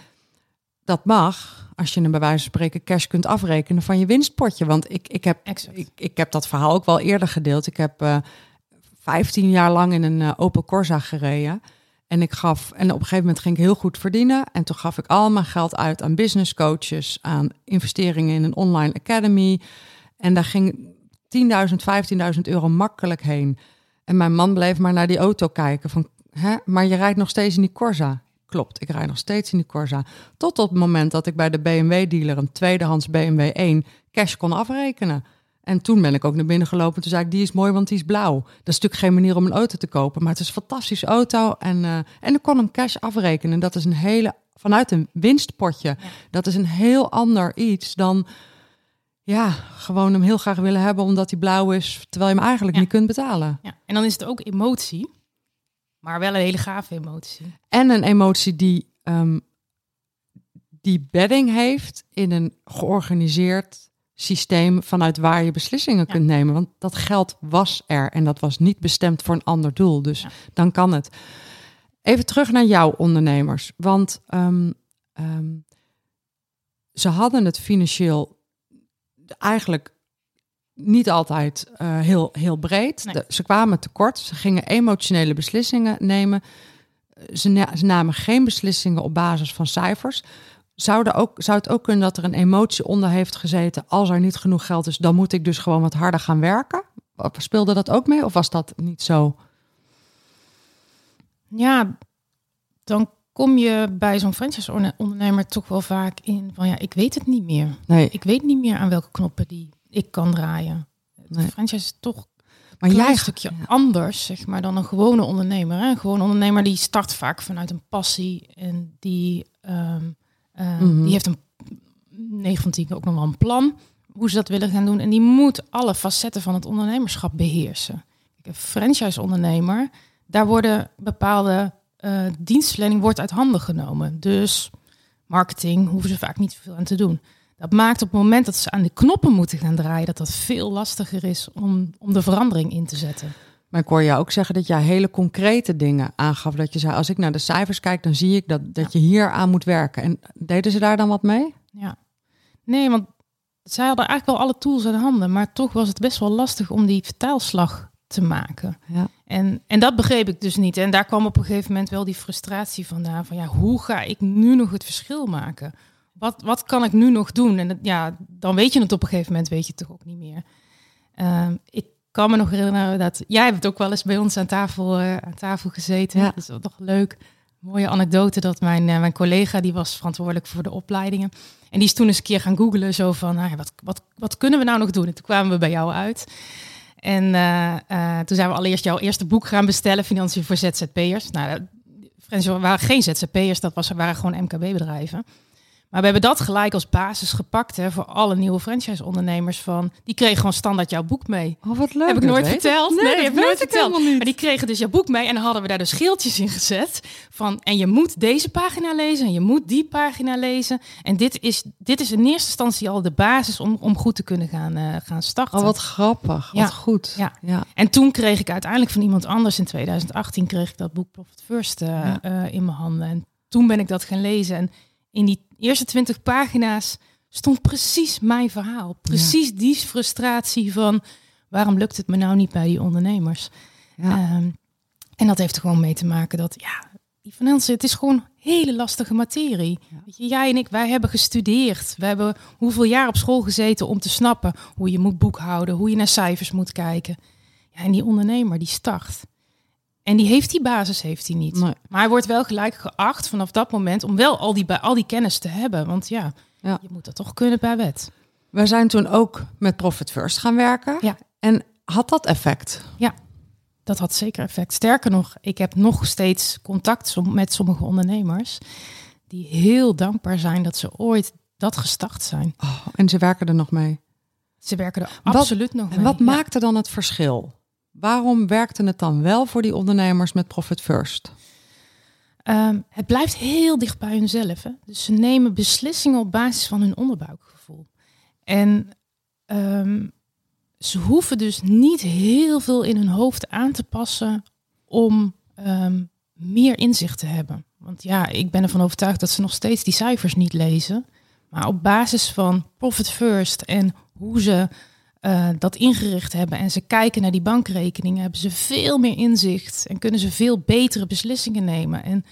Speaker 1: dat mag als je een bij wijze van spreken cash kunt afrekenen van je winstpotje. Want ik, ik, heb, ik, ik heb dat verhaal ook wel eerder gedeeld. Ik heb uh, 15 jaar lang in een uh, Opel Corsa gereden. En ik gaf, en op een gegeven moment ging ik heel goed verdienen. En toen gaf ik al mijn geld uit aan business coaches, aan investeringen in een online academy. En daar ging 10.000, 15.000 euro makkelijk heen. En mijn man bleef maar naar die auto kijken. Van, hè, maar je rijdt nog steeds in die Corsa. Klopt, ik rijd nog steeds in die Corsa. Tot op het moment dat ik bij de BMW-dealer een tweedehands BMW 1 cash kon afrekenen. En toen ben ik ook naar binnen gelopen. Toen zei ik, die is mooi, want die is blauw. Dat is natuurlijk geen manier om een auto te kopen. Maar het is een fantastische auto. En, uh, en ik kon hem cash afrekenen. Dat is een hele, vanuit een winstpotje. Ja. Dat is een heel ander iets dan, ja, gewoon hem heel graag willen hebben omdat hij blauw is. Terwijl je hem eigenlijk
Speaker 3: ja.
Speaker 1: niet kunt betalen.
Speaker 3: Ja. En dan is het ook emotie. Maar wel een hele gave emotie.
Speaker 1: En een emotie die, um, die bedding heeft in een georganiseerd systeem vanuit waar je beslissingen ja. kunt nemen. Want dat geld was er en dat was niet bestemd voor een ander doel. Dus ja. dan kan het. Even terug naar jouw ondernemers. Want um, um, ze hadden het financieel eigenlijk niet altijd uh, heel, heel breed.
Speaker 3: Nee.
Speaker 1: De, ze kwamen tekort. Ze gingen emotionele beslissingen nemen. Ze, na, ze, namen geen beslissingen op basis van cijfers. Zou, er ook, zou het ook kunnen dat er een emotie onder heeft gezeten? Als er niet genoeg geld is, dan moet ik dus gewoon wat harder gaan werken. Speelde dat ook mee of was dat niet zo?
Speaker 3: Ja, dan kom je bij zo'n franchise-ondernemer toch wel vaak in van ja, ik weet het niet meer.
Speaker 1: Nee.
Speaker 3: Ik weet niet meer aan welke knoppen die ik kan draaien. Nee. franchise is toch
Speaker 1: maar
Speaker 3: een
Speaker 1: jij
Speaker 3: jij stukje ja. anders, zeg maar, dan een gewone ondernemer. Hè? Een gewone ondernemer die start vaak vanuit een passie en die, um, uh, mm -hmm. die heeft een 9 van 10 ook nog wel een plan hoe ze dat willen gaan doen. En die moet alle facetten van het ondernemerschap beheersen. Een franchise-ondernemer, daar worden bepaalde uh, dienstverlening wordt uit handen genomen. Dus marketing hoeven ze vaak niet veel aan te doen. Dat maakt op het moment dat ze aan de knoppen moeten gaan draaien, dat dat veel lastiger is om, om de verandering in te zetten.
Speaker 1: Maar ik hoor jou ook zeggen dat jij hele concrete dingen aangaf. Dat je zei, als ik naar de cijfers kijk, dan zie ik dat, dat je hier aan moet werken. En deden ze daar dan wat mee?
Speaker 3: Ja. Nee, want zij hadden eigenlijk wel alle tools in handen. Maar toch was het best wel lastig om die vertaalslag te maken.
Speaker 1: Ja.
Speaker 3: En, en dat begreep ik dus niet. En daar kwam op een gegeven moment wel die frustratie vandaan. Van ja, hoe ga ik nu nog het verschil maken? Wat, wat kan ik nu nog doen? En dat, ja, dan weet je het op een gegeven moment, weet je het toch ook niet meer. Uh, ik kan me nog herinneren dat jij hebt ook wel eens bij ons aan tafel, uh, aan tafel gezeten.
Speaker 1: Ja.
Speaker 3: Dat is toch leuk. Mooie anekdote dat mijn, uh, mijn collega, die was verantwoordelijk voor de opleidingen. En die is toen eens een keer gaan googlen, zo van, nou, wat, wat, wat kunnen we nou nog doen? En toen kwamen we bij jou uit. En uh, uh, toen zijn we allereerst jouw eerste boek gaan bestellen, Financiën voor ZZP'ers. Nou, dat waren geen ZZP'ers, dat was, waren gewoon MKB-bedrijven. Maar we hebben dat gelijk als basis gepakt hè, voor alle nieuwe franchise-ondernemers. Van, die kregen gewoon standaard jouw boek mee.
Speaker 1: Oh, wat leuk.
Speaker 3: Heb ik nooit verteld?
Speaker 1: Nee,
Speaker 3: nee
Speaker 1: dat
Speaker 3: heb ik nooit verteld.
Speaker 1: niet.
Speaker 3: Maar die kregen dus jouw boek mee en dan hadden we daar dus schildjes in gezet. Van, en je moet deze pagina lezen en je moet die pagina lezen. En dit is, dit is in eerste instantie al de basis om, om goed te kunnen gaan, uh, gaan starten.
Speaker 1: Oh, wat grappig.
Speaker 3: Ja.
Speaker 1: Wat goed.
Speaker 3: Ja.
Speaker 1: ja.
Speaker 3: En toen kreeg ik uiteindelijk van iemand anders in 2018 kreeg ik dat boek Profit First uh,
Speaker 1: Ja.
Speaker 3: uh, in mijn handen. En toen ben ik dat gaan lezen en in die eerste twintig pagina's stond precies mijn verhaal. Precies die frustratie van waarom lukt het me nou niet bij die ondernemers?
Speaker 1: Ja.
Speaker 3: Ehm, en dat heeft er gewoon mee te maken dat, ja, die financiën, het is gewoon hele lastige materie. Weet je, jij en ik, wij hebben gestudeerd. We hebben hoeveel jaar op school gezeten om te snappen hoe je moet boekhouden, hoe je naar cijfers moet kijken. Ja, en die ondernemer die start. En die heeft die basis, heeft hij niet.
Speaker 1: Nee.
Speaker 3: Maar hij wordt wel gelijk geacht vanaf dat moment om wel al die, al die kennis te hebben. Want ja,
Speaker 1: Ja.
Speaker 3: je moet dat toch kunnen bij wet.
Speaker 1: We zijn toen ook met Profit First gaan werken.
Speaker 3: Ja.
Speaker 1: En had dat effect?
Speaker 3: Dat had zeker effect. Sterker nog, ik heb nog steeds contact met sommige ondernemers die heel dankbaar zijn dat ze ooit dat gestart zijn.
Speaker 1: Oh, en ze werken er nog mee.
Speaker 3: Ze werken er
Speaker 1: Wat-
Speaker 3: absoluut nog mee.
Speaker 1: En wat
Speaker 3: Ja.
Speaker 1: maakte dan het verschil? Waarom werkte het dan wel voor die ondernemers met Profit First?
Speaker 3: Ehm, het blijft heel dicht bij hunzelf. Hè? Dus ze nemen beslissingen op basis van hun onderbuikgevoel. En ehm, ze hoeven dus niet heel veel in hun hoofd aan te passen om ehm, meer inzicht te hebben. Want ja, ik ben ervan overtuigd dat ze nog steeds die cijfers niet lezen. Maar op basis van Profit First en hoe ze eh, dat ingericht hebben en ze kijken naar die bankrekeningen, hebben ze veel meer inzicht en kunnen ze veel betere beslissingen nemen. En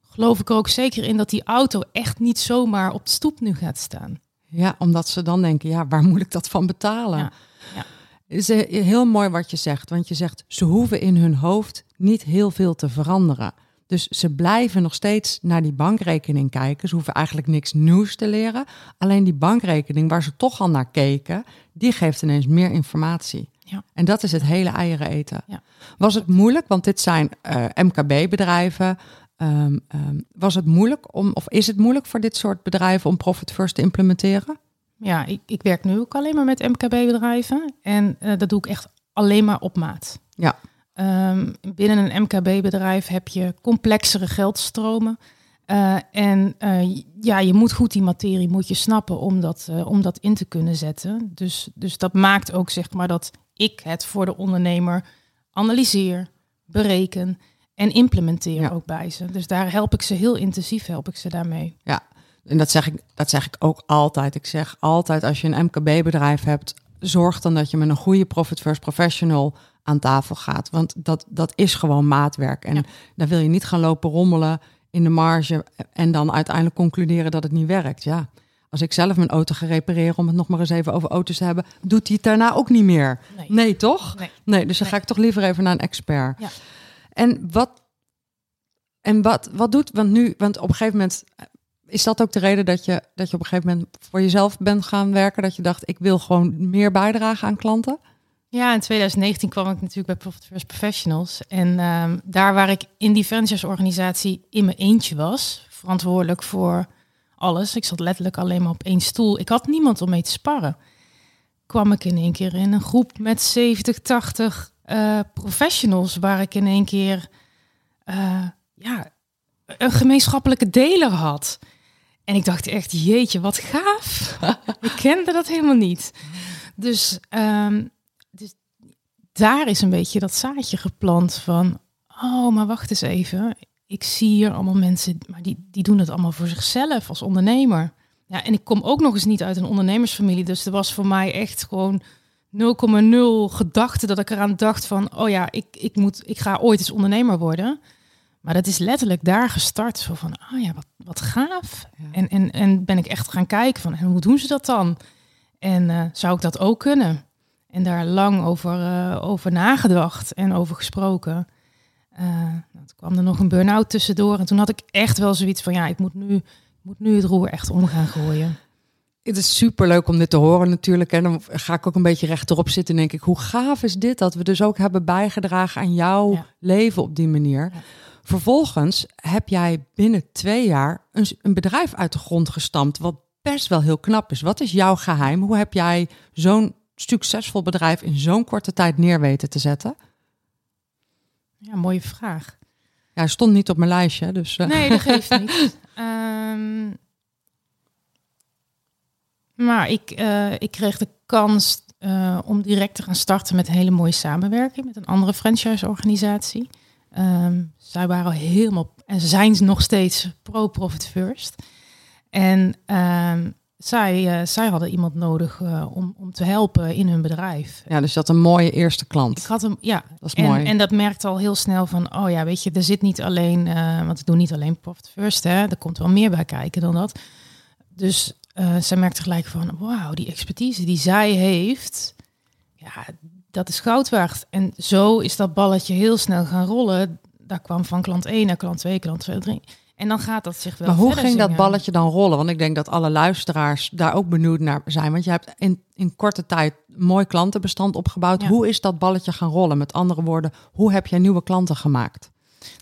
Speaker 3: geloof ik ook zeker in dat die auto echt niet zomaar op de stoep nu gaat staan.
Speaker 1: Ja, omdat ze dan denken, ja, waar moet ik dat van betalen?
Speaker 3: Ja,
Speaker 1: is eh, heel mooi wat je zegt, want je zegt, ze hoeven in hun hoofd niet heel veel te veranderen. Dus ze blijven nog steeds naar die bankrekening kijken. Ze hoeven eigenlijk niks nieuws te leren. Alleen die bankrekening waar ze toch al naar keken, die geeft ineens meer informatie.
Speaker 3: Ja.
Speaker 1: En dat is het hele eieren eten.
Speaker 3: Ja.
Speaker 1: Was het moeilijk, want dit zijn eh, MKB-bedrijven. Ehm, ehm, was het moeilijk om, of is het moeilijk voor dit soort bedrijven om Profit First te implementeren?
Speaker 3: Ja, ik, ik werk nu ook alleen maar met MKB-bedrijven en eh, dat doe ik echt alleen maar op maat.
Speaker 1: Ja.
Speaker 3: Ehm, binnen een MKB-bedrijf heb je complexere geldstromen. Eh, en eh, ja, je moet goed die materie moet je snappen om dat, eh, om dat in te kunnen zetten. Dus, dus dat maakt ook zeg maar dat ik het voor de ondernemer analyseer, bereken en implementeer
Speaker 1: Ja.
Speaker 3: ook bij ze. Dus daar help ik ze heel intensief, help ik ze daarmee.
Speaker 1: Ja, en dat zeg, ik, dat zeg ik ook altijd. Ik zeg altijd, als je een MKB-bedrijf hebt, zorg dan dat je met een goede Profit First Professional aan tafel gaat. Want dat, dat is gewoon maatwerk. En
Speaker 3: Ja.
Speaker 1: dan wil je niet gaan lopen rommelen in de marge en dan uiteindelijk concluderen dat het niet werkt. Ja, als ik zelf mijn auto ga repareren, om het nog maar eens even over auto's te hebben, doet hij het daarna ook niet meer.
Speaker 3: Nee.
Speaker 1: Nee, toch?
Speaker 3: Nee.
Speaker 1: Nee, dus dan
Speaker 3: Nee.
Speaker 1: ga ik toch liever even naar een expert.
Speaker 3: Ja.
Speaker 1: En wat, en wat, wat doet, want nu, want op een gegeven moment eh, is dat ook de reden dat je, dat je op een gegeven moment voor jezelf bent gaan werken, dat je dacht, ik wil gewoon meer bijdragen aan klanten?
Speaker 3: Ja, in 2019 kwam ik natuurlijk bij Profit First Professionals. En ehm, daar waar ik in die franchise-organisatie in mijn eentje was, verantwoordelijk voor alles. Ik zat letterlijk alleen maar op één stoel. Ik had niemand om mee te sparren. Kwam ik in één keer in een groep met 70, 80 eh, professionals, waar ik in één keer eh, ja, een gemeenschappelijke deler had. En ik dacht echt, jeetje, wat gaaf. ik kende dat helemaal niet. Dus ehm, daar is een beetje dat zaadje geplant van, oh, maar wacht eens even. Ik zie hier allemaal mensen, maar die, die doen het allemaal voor zichzelf als ondernemer. Ja, en ik kom ook nog eens niet uit een ondernemersfamilie, dus er was voor mij echt gewoon 0,0 gedachte dat ik eraan dacht van, oh ja, ik, ik, moet, ik ga ooit eens ondernemer worden. Maar dat is letterlijk daar gestart, zo van, ah ja, wat, wat gaaf.
Speaker 1: Ja.
Speaker 3: En, en, en ben ik echt gaan kijken van, en hoe doen ze dat dan? En eh, zou ik dat ook kunnen? En daar lang over, eh, over nagedacht en over gesproken. Toen kwam er nog een burn-out tussendoor. En toen had ik echt wel zoiets van, ja, ik moet nu, ik moet nu het roer echt om gaan gooien.
Speaker 1: Het is super leuk om dit te horen natuurlijk. En dan ga ik ook een beetje rechterop zitten en denk ik, hoe gaaf is dit dat we dus ook hebben bijgedragen aan jouw
Speaker 3: Ja.
Speaker 1: leven op die manier.
Speaker 3: Ja.
Speaker 1: Vervolgens heb jij binnen twee jaar een, een bedrijf uit de grond gestampt, wat best wel heel knap is. Wat is jouw geheim? Hoe heb jij zo'n succesvol bedrijf in zo'n korte tijd neer weten te zetten?
Speaker 3: Ja, mooie vraag.
Speaker 1: Ja, hij stond niet op mijn lijstje, dus... eh,
Speaker 3: Nee, dat geeft niet. Ehm, maar ik, eh, ik kreeg de kans eh, om direct te gaan starten met een hele mooie samenwerking met een andere franchise-organisatie. Ehm, zij waren al helemaal, en zijn nog steeds pro-profit first. En ehm, zij, eh, zij hadden iemand nodig eh, om, om te helpen in hun bedrijf.
Speaker 1: Ja, dus dat een mooie eerste klant.
Speaker 3: Ik had hem, ja.
Speaker 1: Dat is
Speaker 3: En,
Speaker 1: mooi.
Speaker 3: en dat merkte al heel snel van, oh ja, weet je, er zit niet alleen, eh, want ik doe niet alleen Profit First, hè, er komt wel meer bij kijken dan dat. Dus zij merkte gelijk van, wauw, die expertise die zij heeft, ja, dat is goud waard. En zo is dat balletje heel snel gaan rollen. Daar kwam van klant 1 naar klant 2, klant 2, 3. En dan gaat dat zich wel
Speaker 1: Maar hoe ging dat balletje dan rollen? Want ik denk dat alle luisteraars daar ook benieuwd naar zijn. Want je hebt in, in korte tijd mooi klantenbestand opgebouwd.
Speaker 3: Ja.
Speaker 1: Hoe is dat balletje gaan rollen? Met andere woorden, hoe heb jij nieuwe klanten gemaakt?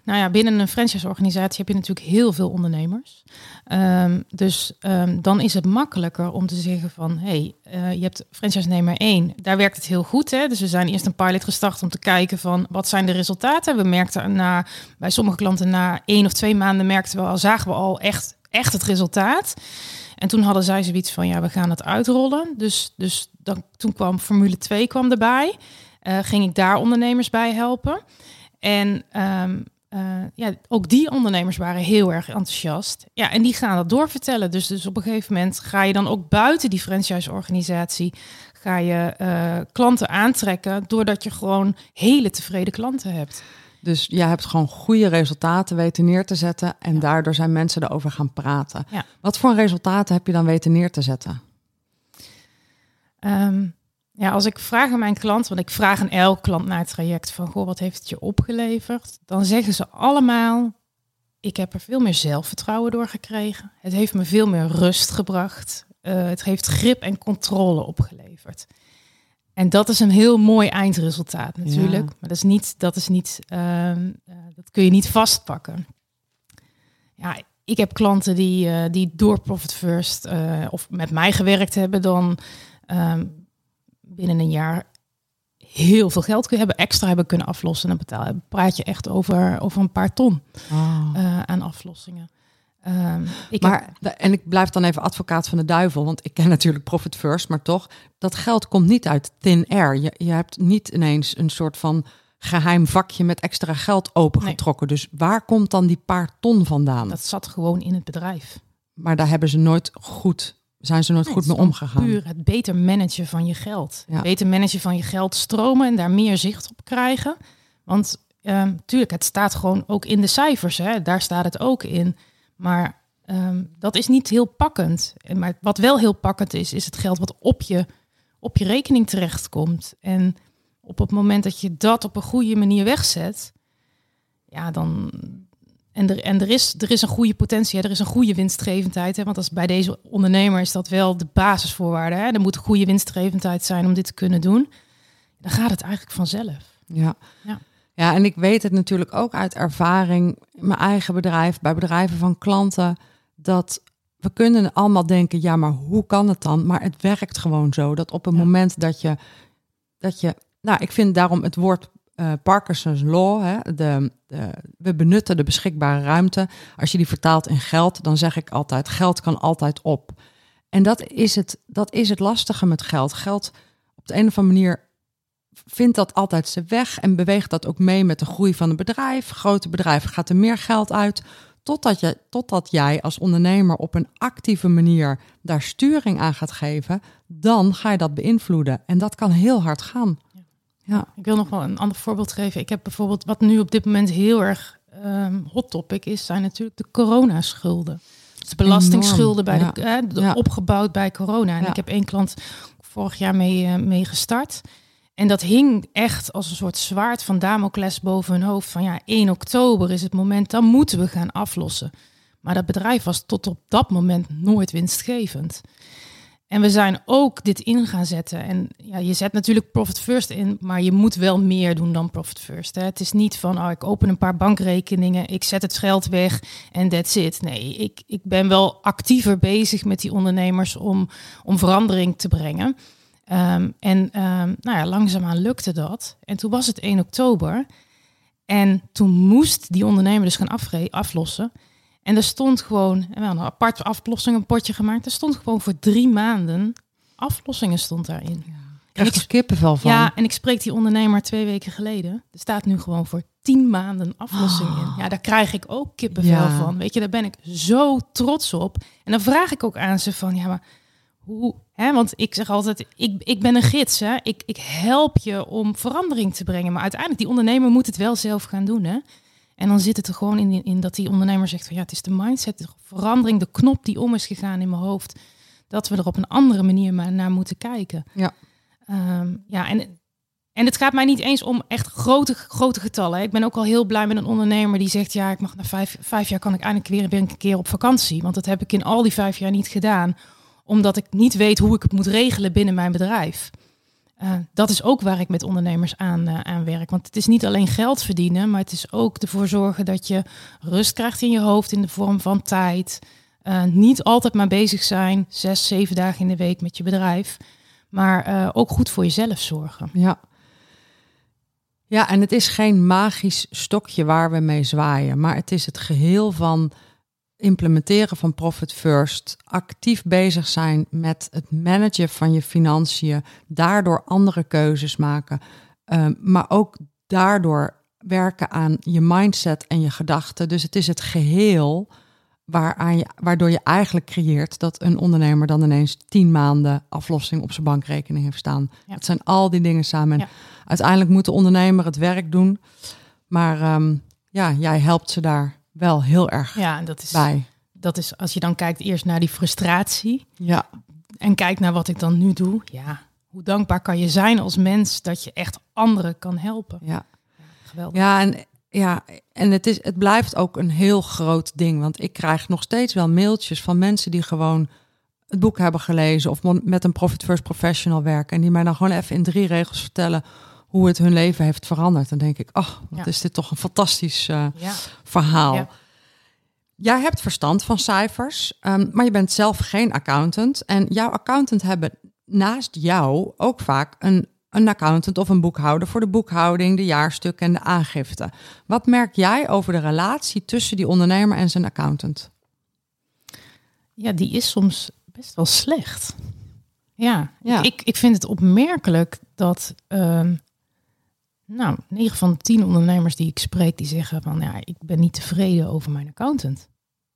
Speaker 3: Nou ja, binnen een franchise-organisatie heb je natuurlijk heel veel ondernemers. Ehm, dus ehm, dan is het makkelijker om te zeggen van... hé, hey, eh, je hebt franchise-nemer 1, daar werkt het heel goed. Hè? Dus we zijn eerst een pilot gestart om te kijken van... wat zijn de resultaten? We merkten na, bij sommige klanten na één of twee maanden... merkten we al, zagen we al echt, echt het resultaat. En toen hadden zij zoiets van, ja, we gaan het uitrollen. Dus, dus dan, toen kwam Formule 2 kwam erbij. Eh, ging ik daar ondernemers bij helpen. En ehm, eh, ja, ook die ondernemers waren heel erg enthousiast. Ja, en die gaan dat doorvertellen. Dus, dus op een gegeven moment ga je dan ook buiten die franchise-organisatie... ga je eh, klanten aantrekken... doordat je gewoon hele tevreden klanten hebt.
Speaker 1: Dus jij hebt gewoon goede resultaten weten neer te zetten. En daardoor zijn mensen erover gaan praten.
Speaker 3: Ja.
Speaker 1: Wat voor resultaten heb je dan weten neer te zetten?
Speaker 3: Ehm, ja, als ik vraag aan mijn klant, want ik vraag aan elk klant naar het traject van, goh, wat heeft het je opgeleverd? Dan zeggen ze allemaal, ik heb er veel meer zelfvertrouwen door gekregen. Het heeft me veel meer rust gebracht. Eh, het heeft grip en controle opgeleverd. En dat is een heel mooi eindresultaat natuurlijk.
Speaker 1: Ja.
Speaker 3: Maar dat is niet, dat is niet, ehm, eh, dat kun je niet vastpakken. Ja, ik heb klanten die, eh, die door Profit First of met mij gewerkt hebben, dan ehm, binnen een jaar heel veel geld kunnen hebben, extra hebben kunnen aflossen. En betaal, praat je echt over, over een paar ton eh, aan aflossingen. Ehm, ik
Speaker 1: maar, en ik blijf dan even advocaat van de duivel, want ik ken natuurlijk Profit First, maar toch, dat geld komt niet uit thin air. Je, je hebt niet ineens een soort van geheim vakje met extra geld opengetrokken. Dus waar komt dan die paar ton vandaan?
Speaker 3: dat zat gewoon in het bedrijf.
Speaker 1: Maar daar hebben ze nooit goed, zijn ze nooit
Speaker 3: Nee,
Speaker 1: goed mee omgegaan.
Speaker 3: Puur het beter managen van je geld.
Speaker 1: Ja.
Speaker 3: Beter managen van je geld stromen en daar meer zicht op krijgen. Want ehm tuurlijk, het staat gewoon ook in de cijfers. Hè? Daar staat het ook in. Maar ehm, dat is niet heel pakkend. En Maar wat wel heel pakkend is, is het geld wat op je, op je rekening terechtkomt. En op het moment dat je dat op een goede manier wegzet, ja, dan. En er, en er, is, er is een goede potentie, hè, er is een goede winstgevendheid. Hè, want als bij deze ondernemer is dat wel de basisvoorwaarde. Hè. Er moet een goede winstgevendheid zijn om dit te kunnen doen. Dan gaat het eigenlijk vanzelf.
Speaker 1: Ja.
Speaker 3: Ja.
Speaker 1: ja, en ik weet het natuurlijk ook uit ervaring, in mijn eigen bedrijf, bij bedrijven van klanten, dat we kunnen allemaal denken, ja, maar hoe kan het dan? Maar het werkt gewoon zo, dat op het
Speaker 3: Ja.
Speaker 1: moment dat je, dat je, nou, ik vind daarom het woord eh, Parkinson's Law, hè, de, de, we benutten de beschikbare ruimte. Als je die vertaalt in geld, dan zeg ik altijd, geld kan altijd op. En dat is het, dat is het lastige met geld. Geld op de een of andere manier vindt dat altijd zijn weg en beweegt dat ook mee met de groei van een bedrijf. Grote bedrijven gaat er meer geld uit. Totdat, je, totdat jij als ondernemer op een actieve manier daar sturing aan gaat geven, dan ga je dat beïnvloeden. En dat kan heel hard gaan. Ja,
Speaker 3: Ik wil nog wel een ander voorbeeld geven. Ik heb bijvoorbeeld, wat nu op dit moment heel erg ehm, hot topic is, zijn natuurlijk de coronaschulden. Dus de belastingschulden bij de, eh, de-
Speaker 1: Ja.
Speaker 3: opgebouwd bij corona. En ik heb één klant vorig jaar mee, eh, mee gestart. En dat hing echt als een soort zwaard van Damocles boven hun hoofd. Van ja, 1 oktober is het moment, dan moeten we gaan aflossen. Maar dat bedrijf was tot op dat moment nooit winstgevend. En we zijn ook dit in gaan zetten. En ja, je zet natuurlijk Profit First in, maar je moet wel meer doen dan Profit First. Hè. Het is niet van, oh, ik open een paar bankrekeningen, ik zet het geld weg en that's it. Nee, ik, ik ben wel actiever bezig met die ondernemers om, om verandering te brengen. Ehm, en ehm, nou ja, langzaamaan lukte dat. En toen was het 1 oktober. En toen moest die ondernemer dus gaan aflossen. En er stond gewoon, en we hadden een apart aflossingenpotje gemaakt. Er stond gewoon voor drie maanden aflossingen stond daarin.
Speaker 1: ik krijg er kippenvel van.
Speaker 3: Ja, en ik spreek die ondernemer twee weken geleden. Er staat nu gewoon voor tien maanden aflossing in. Ja, daar krijg ik ook kippenvel
Speaker 1: Ja.
Speaker 3: van. Weet je, daar ben ik zo trots op. En dan vraag ik ook aan ze van, ja, maar hoe... Hè? Want ik zeg altijd, ik, ik ben een gids. Hè? Ik, ik help je om verandering te brengen. Maar uiteindelijk, die ondernemer moet het wel zelf gaan doen. Hè? En dan zit het er gewoon in, in dat die ondernemer zegt van, ja, het is de mindset, de verandering, de knop die om is gegaan in mijn hoofd. Dat we er op een andere manier maar naar moeten kijken.
Speaker 1: Ja.
Speaker 3: Ehm, ja, en, en het gaat mij niet eens om echt grote, grote getallen. Ik ben ook al heel blij met een ondernemer die zegt... ja, ik mag na vijf, vijf jaar kan ik eindelijk weer, weer een keer op vakantie. Want dat heb ik in al die vijf jaar niet gedaan. Omdat ik niet weet hoe ik het moet regelen binnen mijn bedrijf. Eh, dat is ook waar ik met ondernemers aan, eh, aan werk. Want het is niet alleen geld verdienen... maar het is ook ervoor zorgen dat je rust krijgt in je hoofd... in de vorm van tijd. Eh, niet altijd maar bezig zijn, zes, zeven dagen in de week met je bedrijf... Maar ook goed voor jezelf zorgen.
Speaker 1: Ja. Ja, en het is geen magisch stokje waar we mee zwaaien, maar het is het geheel van implementeren van Profit First, actief bezig zijn met het managen van je financiën, daardoor andere keuzes maken, ehm, maar ook daardoor werken aan je mindset en je gedachten. Dus het is het geheel waaraan je, waardoor je eigenlijk creëert dat een ondernemer dan ineens tien maanden aflossing op zijn bankrekening heeft staan.
Speaker 3: Ja.
Speaker 1: Het zijn al die dingen samen. En. Uiteindelijk moet de ondernemer het werk doen. Maar ehm, ja, jij helpt ze daar wel heel erg
Speaker 3: Ja, en dat is,
Speaker 1: bij.
Speaker 3: dat is als je dan kijkt eerst naar die frustratie
Speaker 1: Ja,
Speaker 3: en kijkt naar wat ik dan nu doe. Ja, hoe dankbaar kan je zijn als mens dat je echt anderen kan helpen.
Speaker 1: ja.
Speaker 3: Geweldig.
Speaker 1: Ja, en, ja, en het, is, het blijft ook een heel groot ding. Want ik krijg nog steeds wel mailtjes van mensen die gewoon het boek hebben gelezen of met een Profit First Professional werken. En die mij dan gewoon even in drie regels vertellen hoe het hun leven heeft veranderd. Dan denk ik, oh, wat
Speaker 3: Ja.
Speaker 1: is dit toch een fantastisch eh,
Speaker 3: Ja,
Speaker 1: verhaal.
Speaker 3: Ja.
Speaker 1: Jij hebt verstand van cijfers, ehm, maar je bent zelf geen accountant. En jouw accountant hebben naast jou ook vaak een, een accountant of een boekhouder voor de boekhouding, de jaarstukken en de aangifte. Wat merk jij over de relatie tussen die ondernemer en zijn accountant?
Speaker 3: ja, die is soms best wel slecht. Ja,
Speaker 1: Ja.
Speaker 3: Ik, ik vind het opmerkelijk dat, ehm, nou, 9 van de 10 ondernemers die ik spreek, die zeggen van, ja, ik ben niet tevreden over mijn accountant.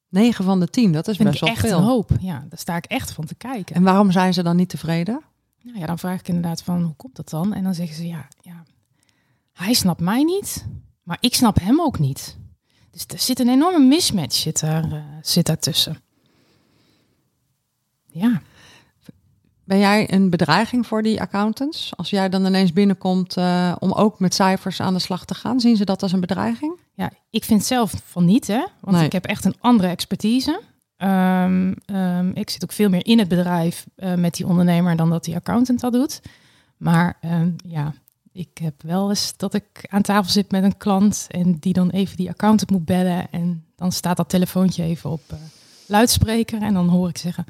Speaker 1: 9 van de 10, dat is
Speaker 3: vind
Speaker 1: best wel
Speaker 3: echt
Speaker 1: veel.
Speaker 3: een hoop. Ja, daar sta ik echt van te kijken.
Speaker 1: En waarom zijn ze dan niet tevreden?
Speaker 3: Nou ja, dan vraag ik inderdaad van, hoe komt dat dan? En dan zeggen ze, ja, ja, hij snapt mij niet, maar ik snap hem ook niet. Dus er zit een enorme mismatch zit daar, eh, zit daartussen. Ja,
Speaker 1: Ben jij een bedreiging voor die accountants? Als jij dan ineens binnenkomt eh, om ook met cijfers aan de slag te gaan, zien ze dat als een bedreiging?
Speaker 3: ja, ik vind zelf van niet, hè, want
Speaker 1: Nee.
Speaker 3: ik heb echt een andere expertise. Ehm, ehm, ik zit ook veel meer in het bedrijf eh, met die ondernemer dan dat die accountant dat doet. Maar ehm, ja, ik heb wel eens dat ik aan tafel zit met een klant en die dan even die accountant moet bellen. En dan staat dat telefoontje even op eh, luidspreker en dan hoor ik zeggen...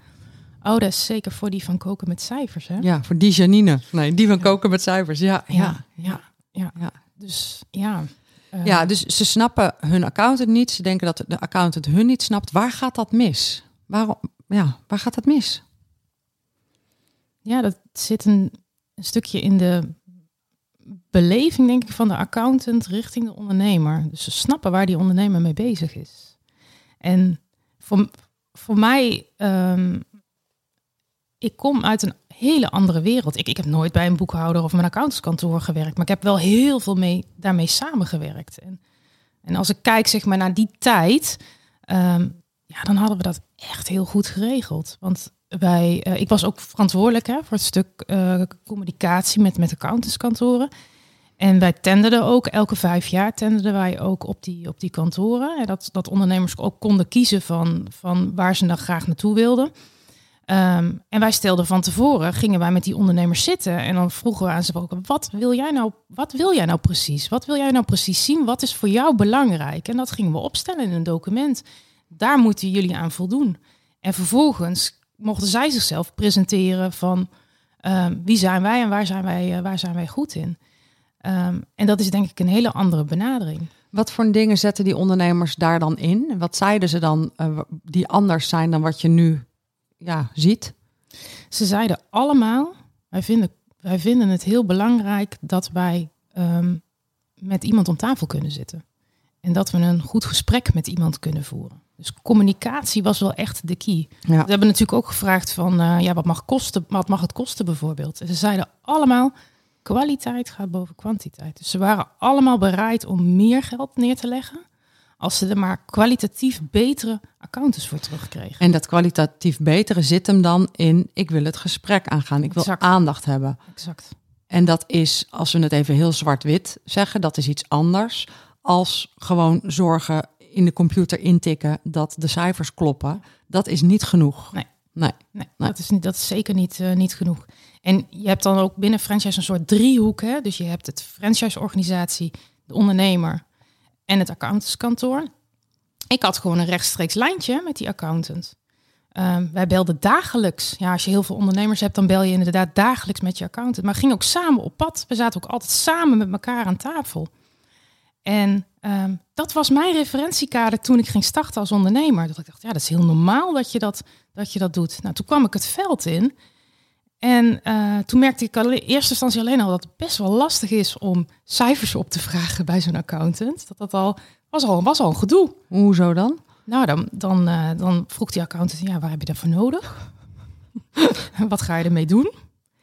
Speaker 3: Oh, dat is zeker voor die van koken met cijfers, hè?
Speaker 1: Ja, voor die Janine. Nee, die van koken met cijfers. Ja, ja.
Speaker 3: ja, ja. ja. Dus ja. eh,
Speaker 1: Ja, dus ze snappen hun accountant niet. Ze denken dat de accountant hun niet snapt. Waar gaat dat mis? Waarom? Ja, waar gaat dat mis?
Speaker 3: Ja, dat zit een, een stukje in de beleving, denk ik, van de accountant richting de ondernemer. Dus ze snappen waar die ondernemer mee bezig is. En voor, voor mij, ehm, ik kom uit een hele andere wereld. Ik, ik heb nooit bij een boekhouder of een accountantskantoor gewerkt, maar ik heb wel heel veel mee, daarmee samengewerkt. En, en als ik kijk zeg maar, naar die tijd, ehm, ja, dan hadden we dat echt heel goed geregeld. Want wij, eh, ik was ook verantwoordelijk hè, voor het stuk eh, communicatie met, met accountantskantoren. En wij tenderden ook, elke vijf jaar tenderden wij ook op die, op die kantoren. En dat, dat ondernemers ook konden kiezen van, van waar ze dan graag naartoe wilden. Ehm, en wij stelden van tevoren, gingen wij met die ondernemers zitten en dan vroegen we aan ze ook, wat wil jij nou, wat wil jij nou precies? Wat wil jij nou precies zien? Wat is voor jou belangrijk? En dat gingen we opstellen in een document. Daar moeten jullie aan voldoen. En vervolgens mochten zij zichzelf presenteren van ehm, wie zijn wij en waar zijn wij, eh, waar zijn wij goed in. Ehm, en dat is denk ik een hele andere benadering.
Speaker 1: Wat voor dingen zetten die ondernemers daar dan in? Wat zeiden ze dan eh, die anders zijn dan wat je nu ja, ziet?
Speaker 3: Ze zeiden allemaal, wij vinden, wij vinden het heel belangrijk dat wij ehm, met iemand om tafel kunnen zitten. En dat we een goed gesprek met iemand kunnen voeren. Dus communicatie was wel echt de key.
Speaker 1: Ja.
Speaker 3: We hebben natuurlijk ook gevraagd van, eh, ja, wat mag, kosten, wat mag het kosten bijvoorbeeld? En ze zeiden allemaal, kwaliteit gaat boven kwantiteit. Dus ze waren allemaal bereid om meer geld neer te leggen... als ze er maar kwalitatief betere accountants voor terugkregen.
Speaker 1: En dat kwalitatief betere zit hem dan in, ik wil het gesprek aangaan. Ik wil
Speaker 3: Exact.
Speaker 1: aandacht hebben.
Speaker 3: Exact.
Speaker 1: En dat is, als we het even heel zwart-wit zeggen, dat is iets anders als gewoon zorgen in de computer intikken dat de cijfers kloppen. Dat is niet genoeg.
Speaker 3: Nee.
Speaker 1: Nee.
Speaker 3: Nee,
Speaker 1: Nee.
Speaker 3: Dat, is niet, dat is zeker niet, eh, niet genoeg. En je hebt dan ook binnen franchise een soort driehoek. Hè? Dus je hebt het franchise-organisatie, de ondernemer en het accountantskantoor. Ik had gewoon een rechtstreeks lijntje met die accountant. Ehm, wij belden dagelijks. Ja, als je heel veel ondernemers hebt, dan bel je inderdaad dagelijks met je accountant. Maar ging ook samen op pad. We zaten ook altijd samen met elkaar aan tafel. En ehm, dat was mijn referentiekader toen ik ging starten als ondernemer. Dat ik dacht, ja, dat is heel normaal dat je dat, dat, je dat doet. Nou, toen kwam ik het veld in. En eh, toen merkte ik in eerste instantie alleen al dat het best wel lastig is om cijfers op te vragen bij zo'n accountant. Dat dat al was al, was al een gedoe.
Speaker 1: Hoezo dan?
Speaker 3: Nou, dan, dan, eh, dan vroeg die accountant, ja, waar heb je daarvoor nodig? Wat ga je ermee doen?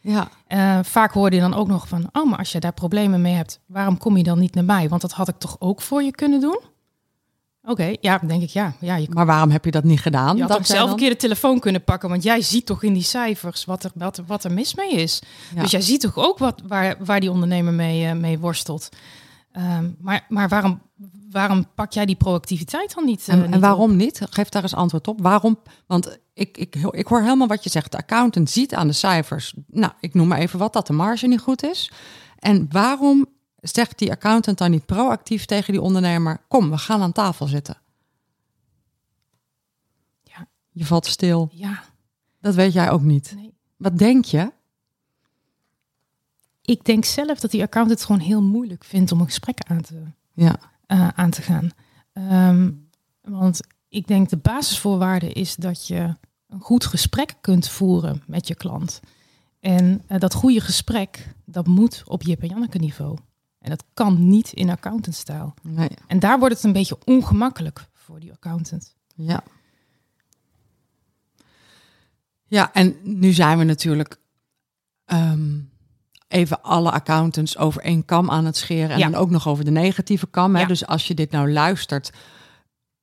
Speaker 1: Ja.
Speaker 3: Eh, vaak hoorde je dan ook nog van, oh, maar als je daar problemen mee hebt, waarom kom je dan niet naar mij? Want dat had ik toch ook voor je kunnen doen? Oké, ja, denk ik, ja, ja je,
Speaker 1: Maar waarom heb je dat niet gedaan?
Speaker 3: je had ook zelf
Speaker 1: dan?
Speaker 3: een keer de telefoon kunnen pakken, want jij ziet toch in die cijfers wat er, wat, wat er mis mee is.
Speaker 1: Ja.
Speaker 3: Dus jij ziet toch ook wat, waar, waar die ondernemer mee, eh, mee worstelt. Ehm, maar maar waarom, waarom pak jij die proactiviteit dan niet? eh,
Speaker 1: En,
Speaker 3: niet
Speaker 1: en waarom niet? Geef daar eens antwoord op. Waarom? Want ik, ik, ik hoor helemaal wat je zegt. De accountant ziet aan de cijfers, nou, ik noem maar even wat, dat de marge niet goed is. En waarom zegt die accountant dan niet proactief tegen die ondernemer, kom, we gaan aan tafel zitten?
Speaker 3: Ja.
Speaker 1: Je valt stil.
Speaker 3: Ja,
Speaker 1: Dat weet jij ook niet.
Speaker 3: nee.
Speaker 1: Wat denk je?
Speaker 3: Ik denk zelf dat die accountant het gewoon heel moeilijk vindt om een gesprek aan te,
Speaker 1: Ja,
Speaker 3: eh, aan te gaan. Ehm, want ik denk de basisvoorwaarde is dat je een goed gesprek kunt voeren met je klant. En eh, dat goede gesprek, dat moet op Jip en Janneke niveau. En dat kan niet in accountantstijl.
Speaker 1: nee,
Speaker 3: En daar wordt het een beetje ongemakkelijk voor die accountant.
Speaker 1: ja. Ja, en nu zijn we natuurlijk ehm, even alle accountants over één kam aan het scheren. En
Speaker 3: Ja.
Speaker 1: dan ook nog over de negatieve kam. Hè?
Speaker 3: Ja.
Speaker 1: Dus als je dit nou luistert,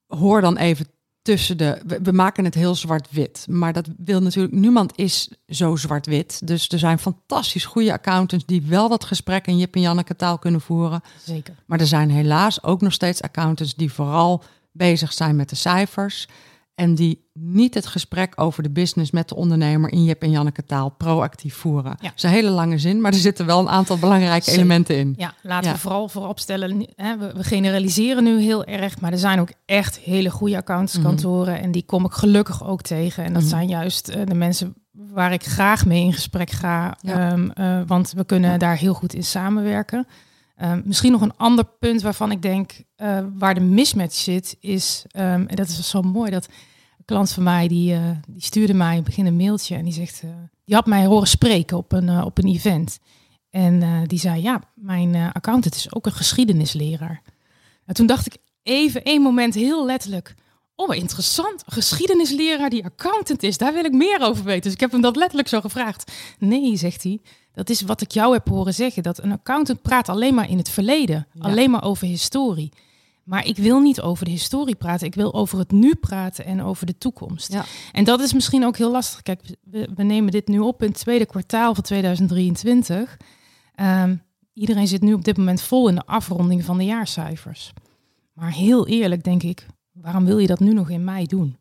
Speaker 1: hoor dan even tussen de... We, we maken het heel zwart-wit. Maar dat wil natuurlijk... Niemand is zo zwart-wit. Dus er zijn fantastisch goede accountants... die wel dat gesprek in Jip en Janneke taal kunnen voeren.
Speaker 3: Zeker.
Speaker 1: Maar er zijn helaas ook nog steeds accountants die vooral bezig zijn met de cijfers. En die niet het gesprek over de business met de ondernemer in Jip en Janneke taal proactief voeren.
Speaker 3: Ja.
Speaker 1: Dat is een hele lange zin, maar er zitten wel een aantal belangrijke
Speaker 3: Zeker.
Speaker 1: elementen in.
Speaker 3: Ja, laten
Speaker 1: Ja.
Speaker 3: we vooral vooropstellen. Hè, we, we generaliseren nu heel erg, maar er zijn ook echt hele goede accountantskantoren. En die kom ik gelukkig ook tegen. En dat
Speaker 1: Mhm.
Speaker 3: zijn juist eh, de mensen waar ik graag mee in gesprek ga.
Speaker 1: Ja.
Speaker 3: Ehm, eh, want we kunnen daar heel goed in samenwerken. Ehm, misschien nog een ander punt waarvan ik denk eh, waar de mismatch zit, is, ehm, en dat is zo mooi, dat een klant van mij die, eh, die stuurde mij begin een mailtje en die zegt, eh, die had mij horen spreken op een, op een event. En die zei, ja, mijn accountant is ook een geschiedenisleraar. En toen dacht ik even één moment heel letterlijk, oh interessant, geschiedenisleraar die accountant is, daar wil ik meer over weten. Dus ik heb hem dat letterlijk zo gevraagd. Nee, zegt hij, dat is wat ik jou heb horen zeggen, dat een accountant praat alleen maar in het verleden,
Speaker 1: Ja.
Speaker 3: alleen maar over historie. Maar ik wil niet over de historie praten, ik wil over het nu praten en over de toekomst.
Speaker 1: Ja.
Speaker 3: En dat is misschien ook heel lastig. Kijk, we, we nemen dit nu op in het tweede kwartaal van 2023. Ehm, iedereen zit nu op dit moment vol in de afronding van de jaarcijfers. Maar heel eerlijk denk ik, waarom wil je dat nu nog in mei doen?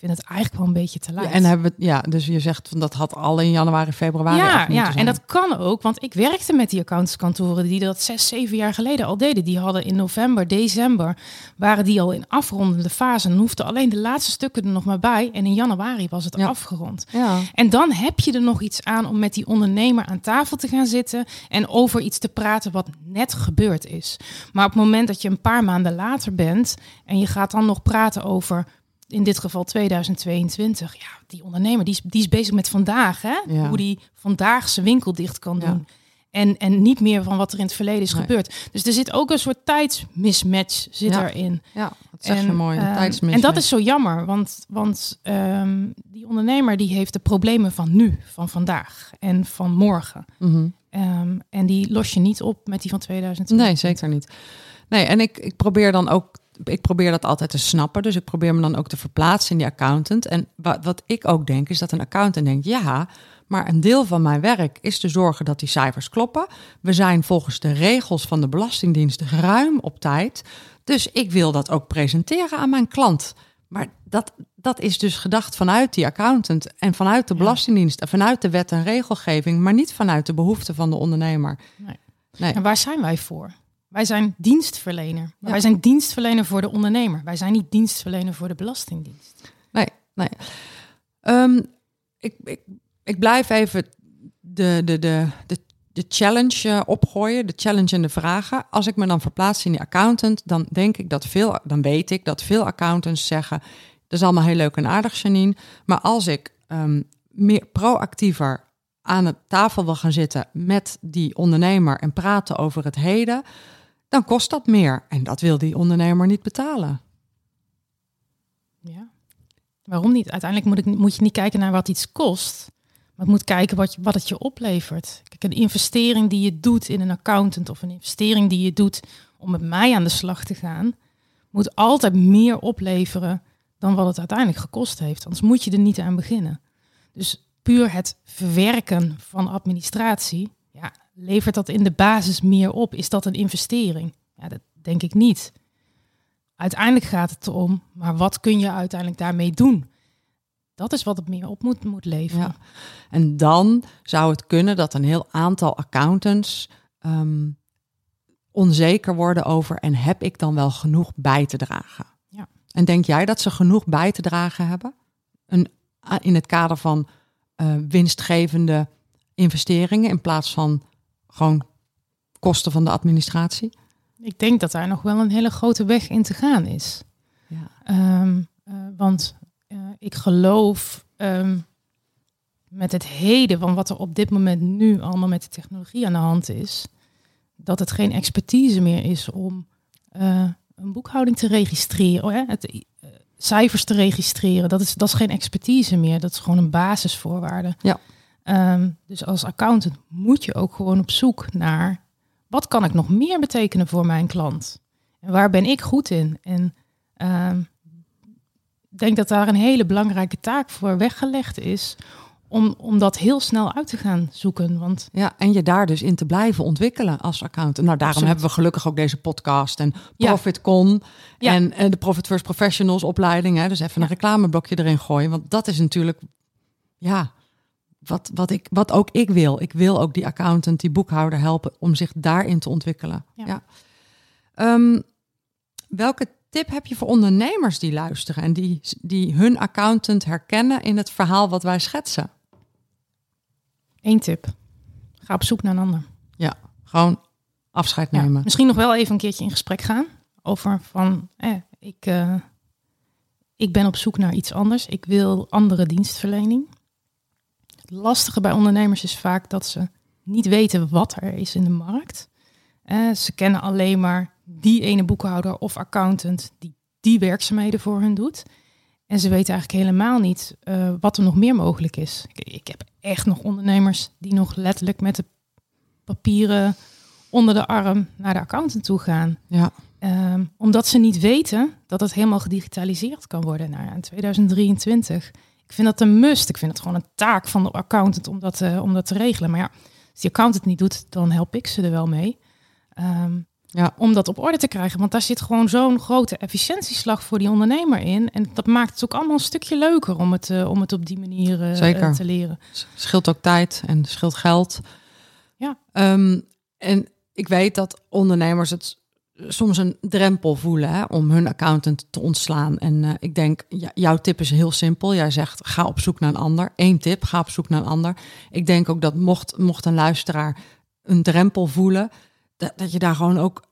Speaker 3: Ik vind het eigenlijk wel een beetje te laat.
Speaker 1: Ja, en hebben we, ja, dus je zegt van dat had al in januari, februari.
Speaker 3: ja, ja, en dat kan ook, want ik werkte met die accountantskantoren die dat zes, zeven jaar geleden al deden. Die hadden in november, december, waren die al in afrondende fase. En dan hoefden alleen de laatste stukken er nog maar bij. En in januari was het
Speaker 1: Ja.
Speaker 3: afgerond.
Speaker 1: Ja.
Speaker 3: En dan heb je er nog iets aan om met die ondernemer aan tafel te gaan zitten en over iets te praten wat net gebeurd is. Maar op het moment dat je een paar maanden later bent en je gaat dan nog praten over, in dit geval 2022, ja, die ondernemer die is, die is bezig met vandaag, hè?
Speaker 1: Ja.
Speaker 3: hoe die vandaag zijn winkel dicht kan
Speaker 1: Ja.
Speaker 3: doen. En, en niet meer van wat er in het verleden is
Speaker 1: Nee.
Speaker 3: gebeurd. Dus er zit ook een soort tijdsmismatch zit
Speaker 1: Ja.
Speaker 3: erin.
Speaker 1: Ja, dat zeg je
Speaker 3: En,
Speaker 1: mooi. Tijdsmismatch.
Speaker 3: en dat is zo jammer, want, want ehm, die ondernemer die heeft de problemen van nu, van vandaag en van morgen.
Speaker 1: Mhm.
Speaker 3: Ehm, en die los je niet op met die van 2020.
Speaker 1: Nee, zeker niet. Nee, en ik, ik probeer dan ook, ik probeer dat altijd te snappen. Dus ik probeer me dan ook te verplaatsen in die accountant. En wat, wat ik ook denk, is dat een accountant denkt, ja, maar een deel van mijn werk is te zorgen dat die cijfers kloppen. We zijn volgens de regels van de Belastingdienst ruim op tijd. Dus ik wil dat ook presenteren aan mijn klant. Maar dat, dat is dus gedacht vanuit die accountant en vanuit de. Belastingdienst en vanuit de wet en regelgeving, maar niet vanuit de behoeften van de ondernemer.
Speaker 3: Nee.
Speaker 1: Nee.
Speaker 3: En waar zijn wij voor? Wij zijn dienstverlener. Maar Wij zijn dienstverlener voor de ondernemer. Wij zijn niet dienstverlener voor de Belastingdienst.
Speaker 1: Nee, nee. Ehm, ik, ik, ik blijf even de, de, de, de, de challenge eh, opgooien, de challenge en de vragen. Als ik me dan verplaats in die accountant, dan denk ik dat veel, dan weet ik dat veel accountants zeggen: dat is allemaal heel leuk en aardig, Janine. Maar als ik ehm, meer proactiever aan de tafel wil gaan zitten met die ondernemer en praten over het heden, dan kost dat meer. En dat wil die ondernemer niet betalen.
Speaker 3: Ja. Waarom niet? Uiteindelijk moet, moet je niet kijken naar wat iets kost. Maar moet kijken wat, wat het je oplevert. Kijk, een investering die je doet in een accountant of een investering die je doet om met mij aan de slag te gaan, moet altijd meer opleveren dan wat het uiteindelijk gekost heeft. Anders moet je er niet aan beginnen. Dus puur het verwerken van administratie, levert dat in de basis meer op? Is dat een investering? Ja, dat denk ik niet. Uiteindelijk gaat het erom, maar wat kun je uiteindelijk daarmee doen? Dat is wat het meer op moet, moet leveren.
Speaker 1: Ja. En dan zou het kunnen dat een heel aantal accountants ehm, onzeker worden over en heb ik dan wel genoeg bij te dragen?
Speaker 3: Ja.
Speaker 1: En denk jij dat ze genoeg bij te dragen hebben? Een, in het kader van eh, winstgevende investeringen in plaats van gewoon kosten van de administratie?
Speaker 3: Ik denk dat daar nog wel een hele grote weg in te gaan is.
Speaker 1: Ja.
Speaker 3: Ehm, eh, want eh, ik geloof ehm, met het heden van wat er op dit moment nu allemaal met de technologie aan de hand is, dat het geen expertise meer is om eh, een boekhouding te registreren, oh ja, het, cijfers te registreren. Dat is, dat is geen expertise meer, dat is gewoon een basisvoorwaarde.
Speaker 1: Ja.
Speaker 3: Ehm, dus als accountant moet je ook gewoon op zoek naar wat kan ik nog meer betekenen voor mijn klant? En waar ben ik goed in? En ehm, ik denk dat daar een hele belangrijke taak voor weggelegd is om, om dat heel snel uit te gaan zoeken. Want
Speaker 1: Ja, en je daar dus in te blijven ontwikkelen als accountant. Nou, daarom
Speaker 3: Absoluut.
Speaker 1: hebben we gelukkig ook deze podcast en. ProfitCon
Speaker 3: Ja.
Speaker 1: en, en de Profit First Professionals opleiding. Hè, dus even een reclameblokje erin gooien, want dat is natuurlijk, ja, wat, wat, ik, wat ook ik wil. Ik wil ook die accountant, die boekhouder helpen om zich daarin te ontwikkelen.
Speaker 3: Ja.
Speaker 1: Ja. Ehm, welke tip heb je voor ondernemers die luisteren en die, die hun accountant herkennen in het verhaal wat wij schetsen?
Speaker 3: één tip. Ga op zoek naar een ander.
Speaker 1: Ja, gewoon afscheid
Speaker 3: Ja,
Speaker 1: nemen.
Speaker 3: misschien nog wel even een keertje in gesprek gaan over van, eh, ik, eh, ik ben op zoek naar iets anders. Ik wil andere dienstverlening. Het lastige bij ondernemers is vaak dat ze niet weten wat er is in de markt. Eh, ze kennen alleen maar die ene boekhouder of accountant die die werkzaamheden voor hun doet. En ze weten eigenlijk helemaal niet eh, wat er nog meer mogelijk is. Ik, ik heb echt nog ondernemers die nog letterlijk met de papieren onder de arm naar de accountant toe gaan.
Speaker 1: Ja,
Speaker 3: Ehm, omdat ze niet weten dat het helemaal gedigitaliseerd kan worden nou ja, in 2023. Ik vind dat een must. Ik vind het gewoon een taak van de accountant om dat, eh, om dat te regelen. Maar ja, als die accountant het niet doet, dan help ik ze er wel mee. Ehm,
Speaker 1: Ja.
Speaker 3: Om dat op orde te krijgen. Want daar zit gewoon zo'n grote efficiëntieslag voor die ondernemer in. En dat maakt het ook allemaal een stukje leuker om het, eh, om het op die manier eh,
Speaker 1: Zeker.
Speaker 3: te leren.
Speaker 1: scheelt ook tijd en scheelt geld.
Speaker 3: Ja.
Speaker 1: Ehm, en ik weet dat ondernemers het soms een drempel voelen hè, om hun accountant te ontslaan. En eh, ik denk, jouw tip is heel simpel. Jij zegt, ga op zoek naar een ander. Eén tip, ga op zoek naar een ander. Ik denk ook dat mocht, mocht een luisteraar een drempel voelen, dat, dat je daar gewoon ook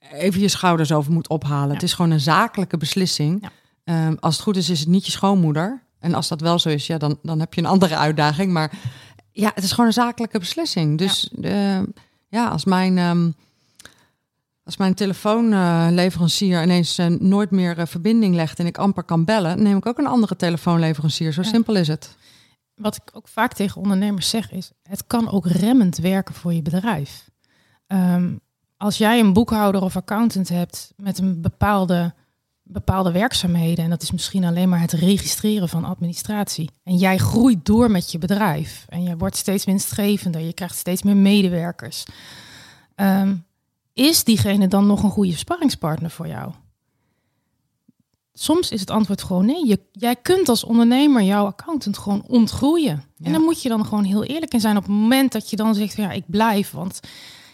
Speaker 1: even je schouders over moet ophalen.
Speaker 3: Ja.
Speaker 1: Het is gewoon een zakelijke beslissing.
Speaker 3: Ja.
Speaker 1: Ehm, als het goed is, is het niet je schoonmoeder. En als dat wel zo is, ja, dan, dan heb je een andere uitdaging. Maar ja, het is gewoon een zakelijke beslissing. Dus ja, ja als mijn... ehm, als mijn telefoonleverancier ineens eh, nooit meer eh, verbinding legt en ik amper kan bellen, neem ik ook een andere telefoonleverancier. Zo
Speaker 3: Ja.
Speaker 1: simpel is het.
Speaker 3: Wat ik ook vaak tegen ondernemers zeg is, het kan ook remmend werken voor je bedrijf. Ehm, als jij een boekhouder of accountant hebt met een bepaalde, bepaalde werkzaamheden, en dat is misschien alleen maar het registreren van administratie, en jij groeit door met je bedrijf en je wordt steeds winstgevender, je krijgt steeds meer medewerkers, Ehm, is diegene dan nog een goede sparringspartner voor jou? Soms is het antwoord gewoon nee. Je, jij kunt als ondernemer jouw accountant gewoon ontgroeien.
Speaker 1: Ja.
Speaker 3: En dan moet je dan gewoon heel eerlijk in zijn op het moment dat je dan zegt, ja, ik blijf. Want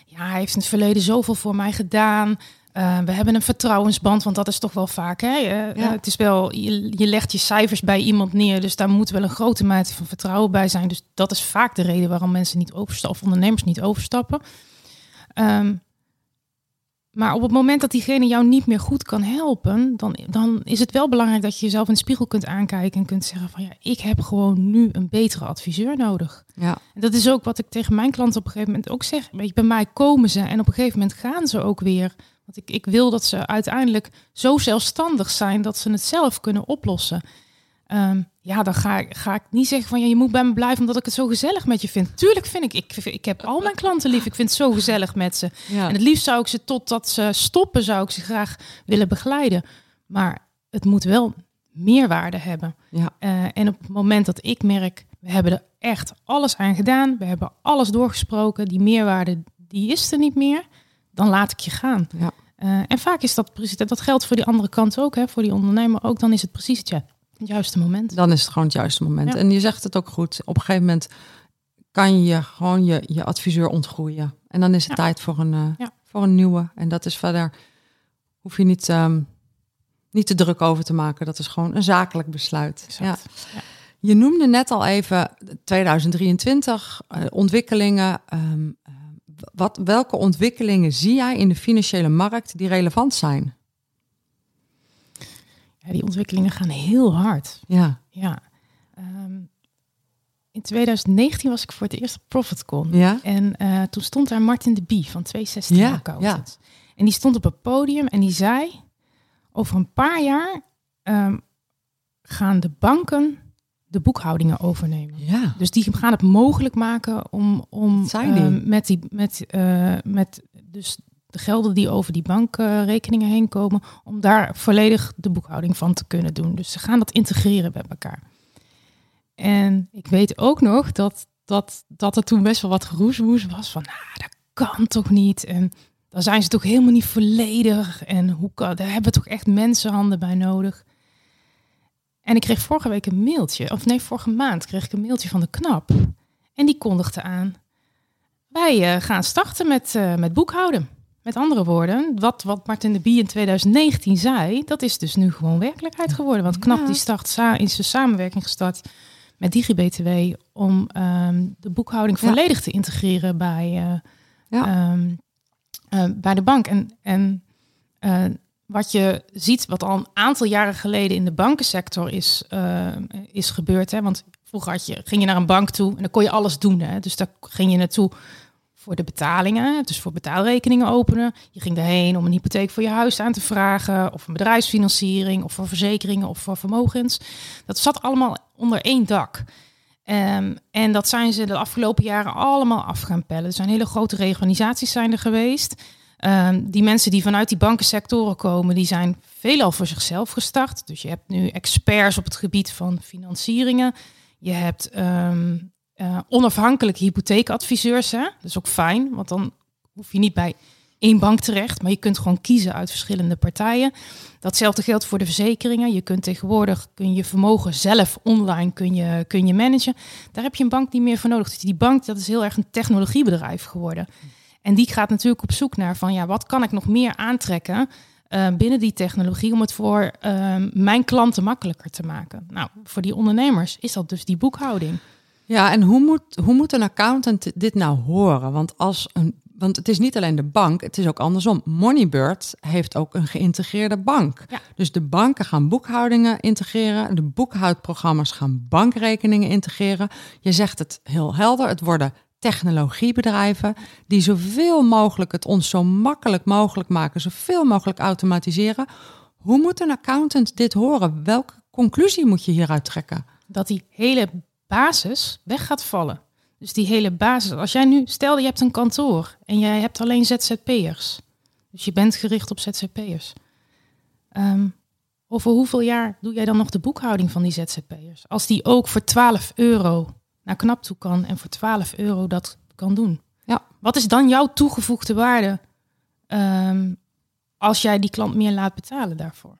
Speaker 3: ja, hij heeft in het verleden zoveel voor mij gedaan. Eh, we hebben een vertrouwensband, want dat is toch wel vaak. Hè? Eh,
Speaker 1: Ja.
Speaker 3: het is wel, je, je legt je cijfers bij iemand neer, dus daar moet wel een grote mate van vertrouwen bij zijn. Dus dat is vaak de reden waarom mensen niet overstappen, of ondernemers niet overstappen. Ehm, maar op het moment dat diegene jou niet meer goed kan helpen, dan, dan is het wel belangrijk dat je jezelf in de spiegel kunt aankijken en kunt zeggen van ja, ik heb gewoon nu een betere adviseur nodig.
Speaker 1: Ja,
Speaker 3: En dat is ook wat ik tegen mijn klanten op een gegeven moment ook zeg. Bij mij komen ze en op een gegeven moment gaan ze ook weer. Want ik, ik wil dat ze uiteindelijk zo zelfstandig zijn dat ze het zelf kunnen oplossen. Ehm, ja, dan ga ik, ga ik niet zeggen van ja, je moet bij me blijven omdat ik het zo gezellig met je vind. Tuurlijk vind ik, ik, ik heb al mijn klanten lief. Ik vind het zo gezellig met ze.
Speaker 1: ja.
Speaker 3: En het liefst zou ik ze totdat ze stoppen, zou ik ze graag willen begeleiden. Maar het moet wel meerwaarde hebben.
Speaker 1: ja.
Speaker 3: Eh, en op het moment dat ik merk, we hebben er echt alles aan gedaan, we hebben alles doorgesproken, die meerwaarde die is er niet meer, dan laat ik je gaan.
Speaker 1: Ja.
Speaker 3: Eh, en vaak is dat precies, dat geldt voor die andere kant ook, hè, voor die ondernemer ook, dan is het precies het, ju- het juiste moment.
Speaker 1: Dan is het gewoon het juiste moment.
Speaker 3: Ja.
Speaker 1: En je zegt het ook goed. Op een gegeven moment kan je gewoon je, je adviseur ontgroeien. En dan is het
Speaker 3: Ja.
Speaker 1: tijd voor een, eh,
Speaker 3: Ja.
Speaker 1: voor een nieuwe. En dat is verder, hoef je niet, ehm, niet te druk over te maken. Dat is gewoon een zakelijk besluit.
Speaker 3: Exact. Ja.
Speaker 1: Je noemde net al even 2023, eh, ontwikkelingen. ehm, eh, wat, welke ontwikkelingen zie jij in de financiële markt die relevant zijn?
Speaker 3: Ja, die ontwikkelingen gaan heel hard.
Speaker 1: Ja,
Speaker 3: Ja. Ehm, in 2019 was ik voor het eerst op ProfitCon.
Speaker 1: ja,
Speaker 3: En eh, toen stond daar Martin de Bie van 216
Speaker 1: Ja,
Speaker 3: Accountants. En die stond op het podium en die zei... over een paar jaar ehm, gaan de banken de boekhoudingen overnemen.
Speaker 1: ja.
Speaker 3: Dus die gaan het mogelijk maken om, om ehm, met, die, met, eh, met dus de gelden die over die bankrekeningen heen komen... om daar volledig de boekhouding van te kunnen doen. Dus ze gaan dat integreren bij elkaar. En ik weet ook nog dat, dat, dat er toen best wel wat geroezemoes was van, nou, dat kan toch niet? En dan zijn ze toch helemaal niet volledig. En hoe kan, daar hebben we toch echt mensenhanden bij nodig? En ik kreeg vorige week een mailtje, of nee, vorige maand kreeg ik een mailtje van de KNAP. En die kondigde aan, wij eh, gaan starten met, eh, met boekhouden. Met andere woorden, wat, wat Martin de Bie in 2019 zei, dat is dus nu gewoon werkelijkheid geworden. Want KNAP
Speaker 1: Ja.
Speaker 3: die start sa is een samenwerking gestart met DigiBTW om ehm, de boekhouding
Speaker 1: Ja.
Speaker 3: volledig te integreren bij, eh,
Speaker 1: Ja.
Speaker 3: ehm, eh, bij de bank. En, en eh, wat je ziet, wat al een aantal jaren geleden in de bankensector is, is gebeurd. Hè? Want vroeger had je, ging je naar een bank toe en dan kon je alles doen. Hè? Dus daar ging je naartoe voor de betalingen, dus voor betaalrekeningen openen. Je ging daarheen om een hypotheek voor je huis aan te vragen, of een bedrijfsfinanciering, of voor verzekeringen, of voor vermogens. Dat zat allemaal onder één dak. Ehm, en dat zijn ze de afgelopen jaren allemaal af gaan pellen. Er zijn hele grote reorganisaties zijn er geweest. Ehm, die mensen die vanuit die bankensectoren komen, die zijn veelal voor zichzelf gestart. Dus je hebt nu experts op het gebied van financieringen. Je hebt ehm, eh, onafhankelijke hypotheekadviseurs. Hè? Dat is ook fijn, want dan hoef je niet bij één bank terecht, maar je kunt gewoon kiezen uit verschillende partijen. Datzelfde geldt voor de verzekeringen. Je kunt tegenwoordig kun je vermogen zelf online kun je, kun je managen. Daar heb je een bank niet meer voor nodig. Dus die bank dat is heel erg een technologiebedrijf geworden. En die gaat natuurlijk op zoek naar van ja, wat kan ik nog meer aantrekken eh, binnen die technologie om het voor ehm, mijn klanten makkelijker te maken. Nou, voor die ondernemers is dat dus die boekhouding.
Speaker 1: Ja, en hoe moet, hoe moet een accountant dit nou horen? Want als een want het is niet alleen de bank, het is ook andersom. Moneybird heeft ook een geïntegreerde bank.
Speaker 3: Ja.
Speaker 1: Dus de banken gaan boekhoudingen integreren, de boekhoudprogramma's gaan bankrekeningen integreren. Je zegt het heel helder, het worden technologiebedrijven die zoveel mogelijk het ons zo makkelijk mogelijk maken, zoveel mogelijk automatiseren. Hoe moet een accountant dit horen? Welke conclusie moet je hieruit trekken?
Speaker 3: Dat die hele basis weg gaat vallen. Dus die hele basis. Als jij nu, stel je hebt een kantoor en jij hebt alleen ZZP'ers. Dus je bent gericht op ZZP'ers. Ehm, over hoeveel jaar doe jij dan nog de boekhouding van die ZZP'ers? Als die ook voor 12 euro naar knap toe kan en voor 12 euro dat kan doen.
Speaker 1: Ja.
Speaker 3: Wat is dan jouw toegevoegde waarde ehm, als jij die klant meer laat betalen daarvoor?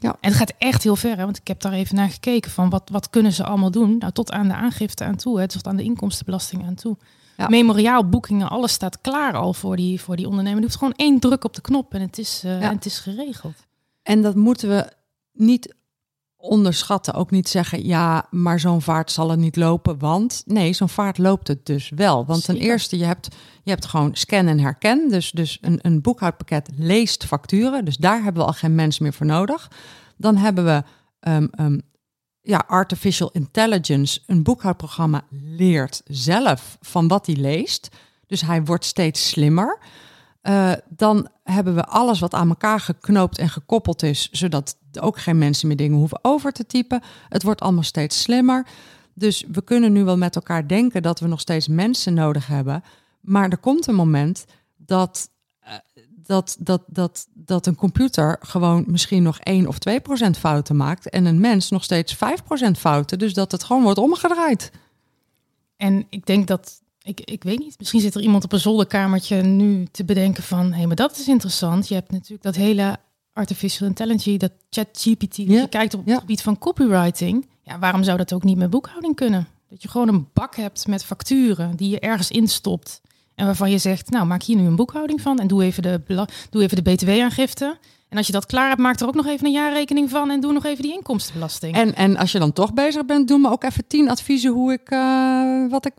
Speaker 1: Ja.
Speaker 3: En het gaat echt heel ver, hè? want ik heb daar even naar gekeken van wat, wat kunnen ze allemaal doen? Nou, tot aan de aangifte aan toe, hè? tot aan de inkomstenbelasting aan toe.
Speaker 1: Ja.
Speaker 3: Memoriaalboekingen, alles staat klaar al voor die, voor die ondernemer. Je hoeft gewoon één druk op de knop en het is, eh,
Speaker 1: Ja.
Speaker 3: en het is geregeld.
Speaker 1: En dat moeten we niet onderschatten. Ook niet zeggen, ja, maar zo'n vaart zal er niet lopen. Want nee, zo'n vaart loopt het dus wel. Want ten eerste, je hebt, je hebt gewoon scan en herken. Dus, dus een, een boekhoudpakket leest facturen. Dus daar hebben we al geen mens meer voor nodig. Dan hebben we ehm, ehm, ja, artificial intelligence. Een boekhoudprogramma leert zelf van wat hij leest. Dus hij wordt steeds slimmer. Eh, dan hebben we alles wat aan elkaar geknoopt en gekoppeld is, zodat ook geen mensen meer dingen hoeven over te typen. Het wordt allemaal steeds slimmer. Dus we kunnen nu wel met elkaar denken dat we nog steeds mensen nodig hebben. Maar er komt een moment dat, eh, dat, dat, dat, dat een computer gewoon misschien nog 1 of 2 procent fouten maakt. En een mens nog steeds 5 procent fouten. Dus dat het gewoon wordt omgedraaid.
Speaker 3: En ik denk dat, ik, ik weet niet, misschien zit er iemand op een zolderkamertje nu te bedenken van, hé, maar dat is interessant. Je hebt natuurlijk dat hele artificial intelligence, dat chat GPT, dat
Speaker 1: Ja,
Speaker 3: je kijkt op het
Speaker 1: ja.
Speaker 3: gebied van copywriting. Ja, waarom zou dat ook niet met boekhouding kunnen? Dat je gewoon een bak hebt met facturen die je ergens instopt. En waarvan je zegt, nou maak hier nu een boekhouding van en doe even de, doe even de btw-aangifte. En als je dat klaar hebt, maak er ook nog even een jaarrekening van en doe nog even die inkomstenbelasting.
Speaker 1: En, en als je dan toch bezig bent, doe me ook even 10 adviezen hoe ik, eh, wat ik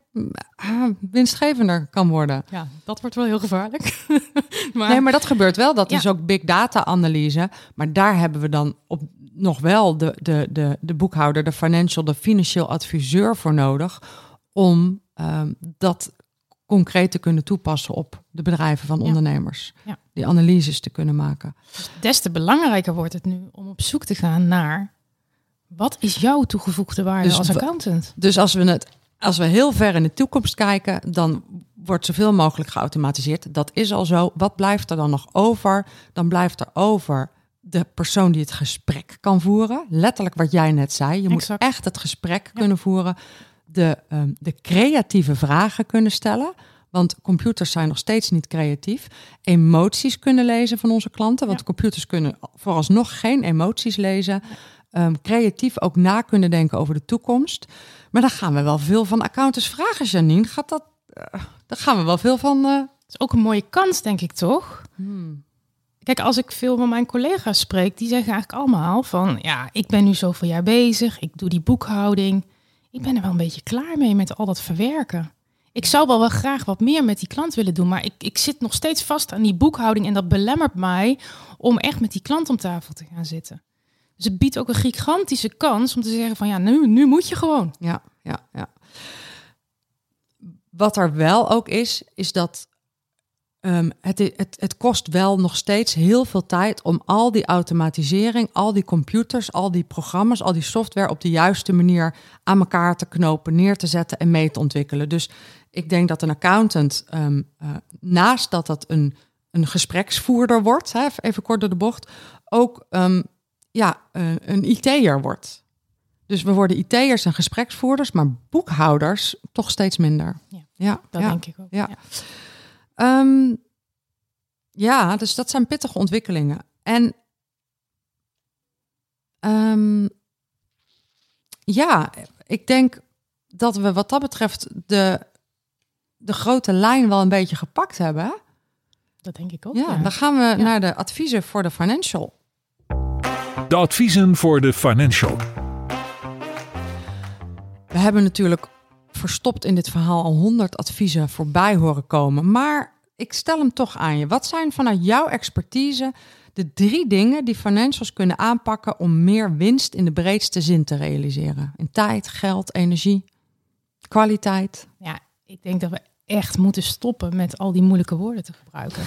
Speaker 1: ah, winstgevender kan worden.
Speaker 3: ja, dat wordt wel heel gevaarlijk. maar,
Speaker 1: Nee, maar dat gebeurt wel. Dat
Speaker 3: Ja.
Speaker 1: is ook big data analyse. Maar daar hebben we dan op nog wel de, de, de, de boekhouder, de financial, de financieel adviseur voor nodig. Om ehm, dat concreet te kunnen toepassen op de bedrijven van
Speaker 3: Ja.
Speaker 1: ondernemers.
Speaker 3: Ja.
Speaker 1: Die analyses te kunnen maken.
Speaker 3: des te belangrijker wordt het nu om op zoek te gaan naar wat is jouw toegevoegde waarde
Speaker 1: Dus
Speaker 3: als accountant?
Speaker 1: Dus als we, het, als we heel ver in de toekomst kijken, dan wordt zoveel mogelijk geautomatiseerd. Dat is al zo. Wat blijft er dan nog over? Dan blijft er over de persoon die het gesprek kan voeren. Letterlijk wat jij net zei. Je
Speaker 3: Exact.
Speaker 1: moet echt het gesprek kunnen voeren. De, ehm, de creatieve vragen kunnen stellen. Want computers zijn nog steeds niet creatief. Emoties kunnen lezen van onze klanten. Want
Speaker 3: Ja.
Speaker 1: computers kunnen vooralsnog geen emoties lezen. Ehm, creatief ook na kunnen denken over de toekomst. Maar dan gaan we wel veel van accountants vragen, Janine. Gaat dat? eh, daar gaan we wel veel van.
Speaker 3: Dat is ook een mooie kans, denk ik toch?
Speaker 1: hmm.
Speaker 3: Kijk, als ik veel met mijn collega's spreek, die zeggen eigenlijk allemaal van, ja, ik ben nu zoveel jaar bezig, ik doe die boekhouding. Ik ben er wel een beetje klaar mee met al dat verwerken. Ik zou wel, wel graag wat meer met die klant willen doen, maar ik, ik zit nog steeds vast aan die boekhouding en dat belemmert mij om echt met die klant om tafel te gaan zitten. Dus het biedt ook een gigantische kans om te zeggen van, ja, nu, nu moet je gewoon.
Speaker 1: Ja, ja, ja. Wat er wel ook is, is dat ehm, het, het, het kost wel nog steeds heel veel tijd om al die automatisering, al die computers, al die programma's, al die software op de juiste manier aan elkaar te knopen, neer te zetten en mee te ontwikkelen. Dus ik denk dat een accountant, ehm, eh, naast dat dat een, een gespreksvoerder wordt, hè, even kort door de bocht, ook ehm, ja, eh, een IT'er wordt. Dus we worden IT'ers en gespreksvoerders, maar boekhouders toch steeds minder.
Speaker 3: Ja,
Speaker 1: ja,
Speaker 3: Dat
Speaker 1: ja.
Speaker 3: denk ik ook.
Speaker 1: ja. Ehm, ja, dus dat zijn pittige ontwikkelingen. En ja, ik denk dat we wat dat betreft de, de grote lijn wel een beetje gepakt hebben.
Speaker 3: Dat denk ik ook.
Speaker 1: Ja, dan gaan we naar de adviezen voor de financial.
Speaker 4: De adviezen voor de financial.
Speaker 1: We hebben natuurlijk verstopt in dit verhaal al honderd adviezen voorbij horen komen. Maar ik stel hem toch aan je. Wat zijn vanuit jouw expertise de drie dingen die financials kunnen aanpakken om meer winst in de breedste zin te realiseren? In tijd, geld, energie, kwaliteit.
Speaker 3: Ja, ik denk dat we echt moeten stoppen met al die moeilijke woorden te gebruiken.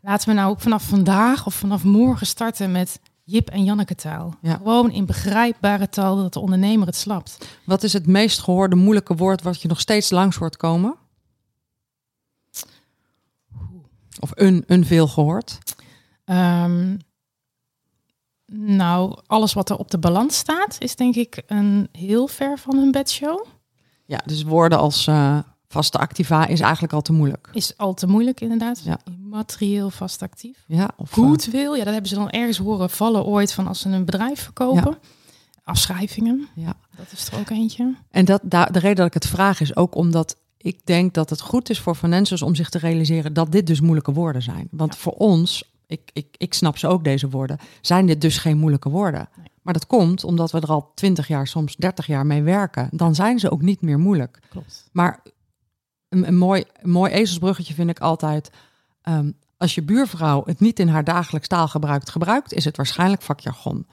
Speaker 3: Laten we nou ook vanaf vandaag of vanaf morgen starten met Jip en Janneke taal.
Speaker 1: Ja.
Speaker 3: Gewoon in begrijpbare taal dat de ondernemer het slapt.
Speaker 1: Wat is het meest gehoorde moeilijke woord wat je nog steeds langs hoort komen? Of een, een veel gehoord?
Speaker 3: Ehm, nou, alles wat er op de balans staat, is denk ik een heel ver van hun bedshow.
Speaker 1: Ja, dus woorden als eh, vaste activa is eigenlijk al te moeilijk.
Speaker 3: Is al te moeilijk inderdaad.
Speaker 1: Ja.
Speaker 3: Materieel vast actief.
Speaker 1: Ja, of eh,
Speaker 3: Goed wil, ja, dat hebben ze dan ergens horen vallen ooit van als ze een bedrijf verkopen. Afschrijvingen,
Speaker 1: ja.
Speaker 3: dat is er ook eentje.
Speaker 1: En dat, daar, de reden dat ik het vraag is ook omdat ik denk dat het goed is voor financials om zich te realiseren dat dit dus moeilijke woorden zijn. Want voor ons, ik, ik, ik snap ze ook deze woorden, zijn dit dus geen moeilijke woorden.
Speaker 3: Nee.
Speaker 1: Maar dat komt omdat we er al 20 jaar, soms 30 jaar mee werken. Dan zijn ze ook niet meer moeilijk.
Speaker 3: Klopt.
Speaker 1: Maar een, een, mooi, een mooi ezelsbruggetje vind ik altijd. ehm, als je buurvrouw het niet in haar dagelijks taal gebruikt, gebruikt, is het waarschijnlijk vakjargon.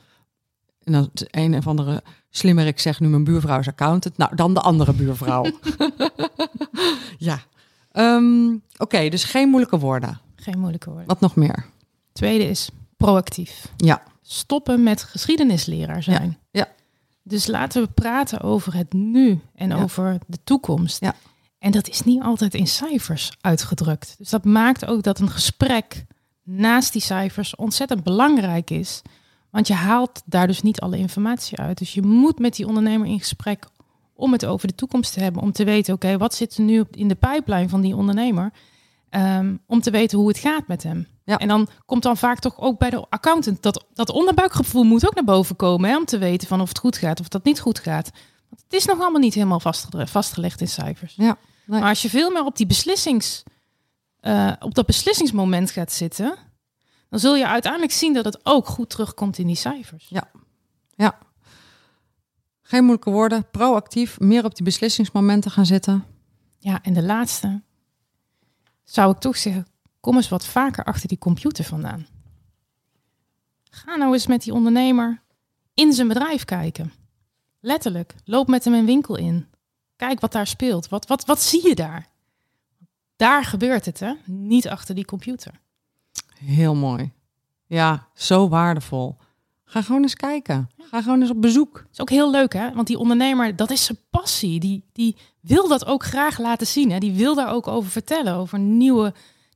Speaker 1: En dan een of andere slimmerik zegt nu mijn buurvrouw is accountant. Nou, dan de andere buurvrouw. ja. Ehm, Oké, dus geen moeilijke woorden.
Speaker 3: Geen moeilijke woorden.
Speaker 1: Wat nog meer?
Speaker 3: Tweede is proactief.
Speaker 1: Ja,
Speaker 3: Stoppen met geschiedenisleraar zijn.
Speaker 1: ja.
Speaker 3: Dus laten we praten over het nu en
Speaker 1: Ja.
Speaker 3: over de toekomst.
Speaker 1: Ja.
Speaker 3: En dat is niet altijd in cijfers uitgedrukt. Dus dat maakt ook dat een gesprek naast die cijfers ontzettend belangrijk is. Want je haalt daar dus niet alle informatie uit. Dus je moet met die ondernemer in gesprek om het over de toekomst te hebben. Om te weten, oké, wat zit er nu in de pijplijn van die ondernemer? Ehm, om te weten hoe het gaat met hem.
Speaker 1: Ja.
Speaker 3: En dan komt dan vaak toch ook bij de accountant dat, dat onderbuikgevoel moet ook naar boven komen. Hè, om te weten van of het goed gaat of dat niet goed gaat. Want het is nog allemaal niet helemaal vastgelegd in cijfers.
Speaker 1: ja. Nee.
Speaker 3: Maar als je veel meer op, die beslissings, eh, op dat beslissingsmoment gaat zitten, dan zul je uiteindelijk zien dat het ook goed terugkomt in die cijfers.
Speaker 1: ja. Geen moeilijke woorden. Proactief. Meer op die beslissingsmomenten gaan zitten.
Speaker 3: Ja, en de laatste zou ik toch zeggen, kom eens wat vaker achter die computer vandaan. Ga nou eens met die ondernemer in zijn bedrijf kijken. Letterlijk, loop met hem een winkel in. Kijk wat daar speelt. Wat, wat, wat zie je daar? Daar gebeurt het, hè? Niet achter die computer.
Speaker 1: Heel mooi. Ja, zo waardevol. Ga gewoon eens kijken. Ga gewoon eens op bezoek.
Speaker 3: Dat is ook heel leuk, hè? Want die ondernemer, dat is zijn passie. Die, die wil dat ook graag laten zien. Hè? Die wil daar ook over vertellen. Over nieuwe,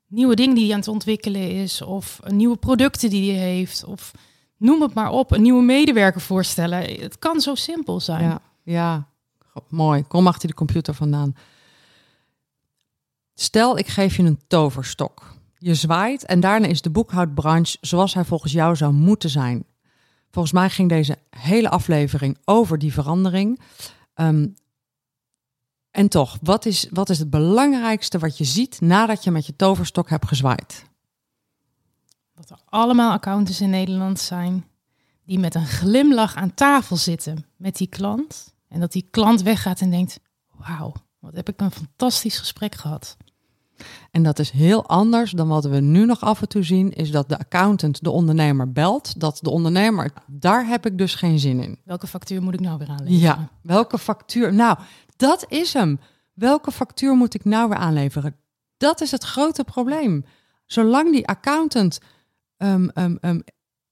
Speaker 3: nieuwe dingen die hij aan het ontwikkelen is. Of nieuwe producten die hij heeft. Of noem het maar op. Een nieuwe medewerker voorstellen. Het kan zo simpel zijn.
Speaker 1: Ja, ja. Mooi. Kom achter die computer vandaan. Stel, ik geef je een toverstok. Je zwaait en daarna is de boekhoudbranche zoals hij volgens jou zou moeten zijn. Volgens mij ging deze hele aflevering over die verandering. Ehm, en toch, wat is, wat is het belangrijkste wat je ziet nadat je met je toverstok hebt gezwaaid?
Speaker 3: Dat er allemaal accountants in Nederland zijn. Die met een glimlach aan tafel zitten met die klant. En dat die klant weggaat en denkt, wauw, wat heb ik een fantastisch gesprek gehad.
Speaker 1: En dat is heel anders dan wat we nu nog af en toe zien, is dat de accountant de ondernemer belt. Dat de ondernemer, daar heb ik dus geen zin in.
Speaker 3: Welke factuur moet ik nou weer aanleveren?
Speaker 1: Ja, welke factuur? Nou, dat is hem. Welke factuur moet ik nou weer aanleveren? Dat is het grote probleem. Zolang die accountant ehm,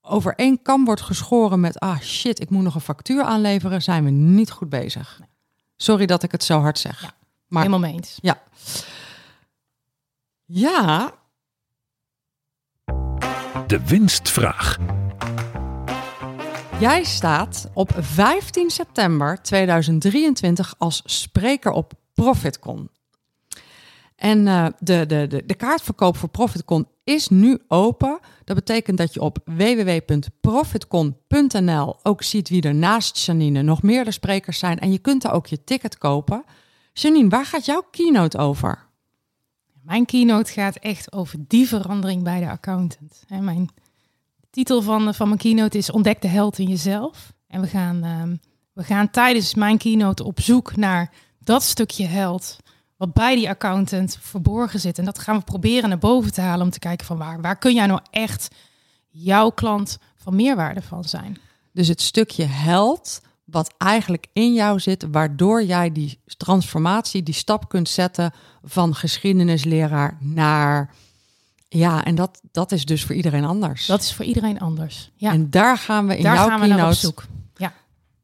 Speaker 1: over één kam wordt geschoren met... ah shit, ik moet nog een factuur aanleveren, zijn we niet goed bezig. Sorry dat ik het zo hard zeg.
Speaker 3: Ja,
Speaker 1: maar
Speaker 3: Helemaal mee eens.
Speaker 1: ja. Ja,
Speaker 4: De winstvraag.
Speaker 1: Jij staat op 15 september 2023 als spreker op ProfitCon. En eh, de, de, de, de kaartverkoop voor ProfitCon is nu open. Dat betekent dat je op www.profitcon.nl ook ziet wie er naast Janine nog meerdere sprekers zijn. En je kunt daar ook je ticket kopen. Janine, waar gaat jouw keynote over?
Speaker 3: Mijn keynote gaat echt over die verandering bij de accountant. En mijn titel van, van mijn keynote is Ontdek de held in jezelf. En we gaan, ehm, we gaan tijdens mijn keynote op zoek naar dat stukje held wat bij die accountant verborgen zit. En dat gaan we proberen naar boven te halen om te kijken van waar, waar kun jij nou echt jouw klant van meerwaarde van zijn.
Speaker 1: Dus het stukje held wat eigenlijk in jou zit, waardoor jij die transformatie, die stap kunt zetten van geschiedenisleraar naar. Ja, en dat, dat is dus voor iedereen anders.
Speaker 3: Dat is voor iedereen anders. Ja.
Speaker 1: En daar gaan we in
Speaker 3: Daar
Speaker 1: jouw
Speaker 3: gaan we naar op zoek. Ja.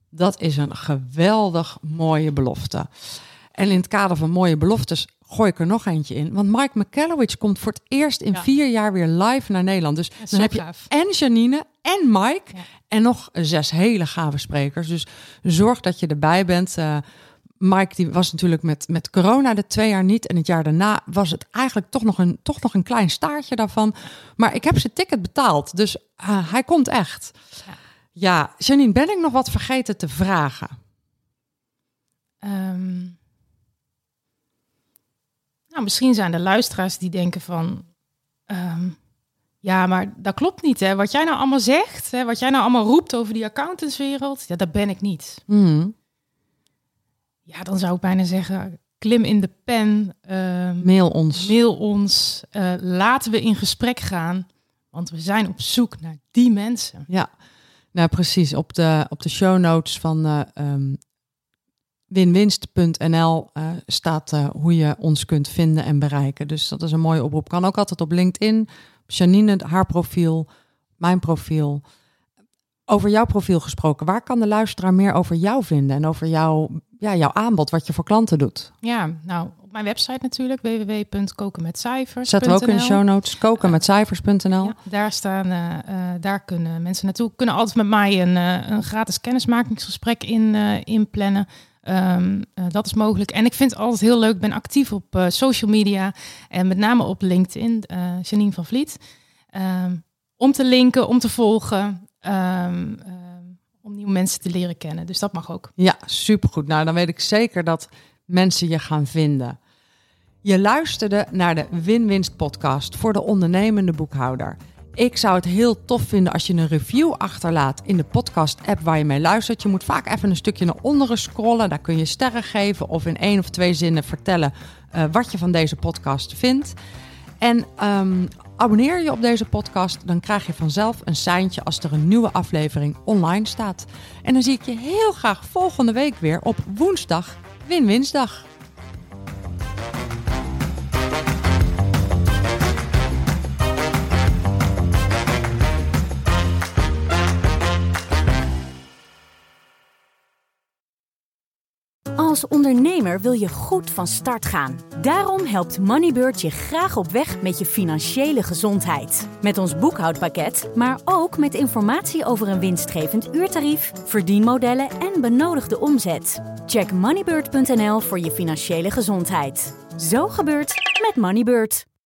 Speaker 1: Dat is een geweldig mooie belofte. En in het kader van mooie beloftes gooi ik er nog eentje in. Want Mike McCallowich komt voor het eerst in
Speaker 3: Ja.
Speaker 1: vier jaar weer live naar Nederland. Dus dan heb je
Speaker 3: gaaf.
Speaker 1: en Janine en Mike
Speaker 3: Ja.
Speaker 1: en nog zes hele gave sprekers. Dus zorg dat je erbij bent. Eh, Mike die was natuurlijk met, met corona de twee jaar niet. En het jaar daarna was het eigenlijk toch nog een, toch nog een klein staartje daarvan. Maar ik heb zijn ticket betaald. Dus eh, hij komt echt.
Speaker 3: Ja.
Speaker 1: Ja, Janine, ben ik nog wat vergeten te vragen?
Speaker 3: Ehm, nou, misschien zijn er luisteraars die denken van... ehm, ja, maar dat klopt niet, hè. Wat jij nou allemaal zegt, hè, wat jij nou allemaal roept over die accountantswereld... ja, dat ben ik niet.
Speaker 1: Mhm.
Speaker 3: Ja, dan zou ik bijna zeggen, klim in de pen, ehm,
Speaker 1: Mail ons.
Speaker 3: mail ons, eh, laten we in gesprek gaan. Want we zijn op zoek naar die mensen.
Speaker 1: Ja, nou precies. Op de, op de show notes van eh ehm, winwinst.nl eh, staat eh, hoe je ons kunt vinden en bereiken. Dus dat is een mooie oproep. Kan ook altijd op LinkedIn, Janine, haar profiel, mijn profiel. Over jouw profiel gesproken, waar kan de luisteraar meer over jou vinden en over jouw, ja, jouw aanbod, wat je voor klanten doet?
Speaker 3: Ja, nou, op mijn website natuurlijk, www.kokenmetcijfers.
Speaker 1: Zetten we ook in de show notes, koken met cijfers.nl.
Speaker 3: Ja, daar staan, eh, daar kunnen mensen naartoe. Kunnen altijd met mij een, een gratis kennismakingsgesprek in, inplannen. Ehm, eh, dat is mogelijk. En ik vind het altijd heel leuk. Ik ben actief op eh, social media en met name op LinkedIn, eh Janine van Vliet. Ehm, om te linken, om te volgen, ehm, om nieuwe mensen te leren kennen. Dus dat mag ook.
Speaker 1: Ja, supergoed. Nou, dan weet ik zeker dat mensen je gaan vinden. Je luisterde naar de Win-Winst podcast voor de ondernemende boekhouder. Ik zou het heel tof vinden als je een review achterlaat in de podcast-app waar je mee luistert. Je moet vaak even een stukje naar onderen scrollen. Daar kun je sterren geven of in één of twee zinnen vertellen eh, wat je van deze podcast vindt. En ehm, abonneer je op deze podcast, dan krijg je vanzelf een seintje als er een nieuwe aflevering online staat. En dan zie ik je heel graag volgende week weer op woensdag, Win-Winsdag.
Speaker 2: Als ondernemer wil je goed van start gaan. Daarom helpt Moneybird je graag op weg met je financiële gezondheid. Met ons boekhoudpakket, maar ook met informatie over een winstgevend uurtarief, verdienmodellen en benodigde omzet. Check moneybird.nl voor je financiële gezondheid. Zo gebeurt met Moneybird.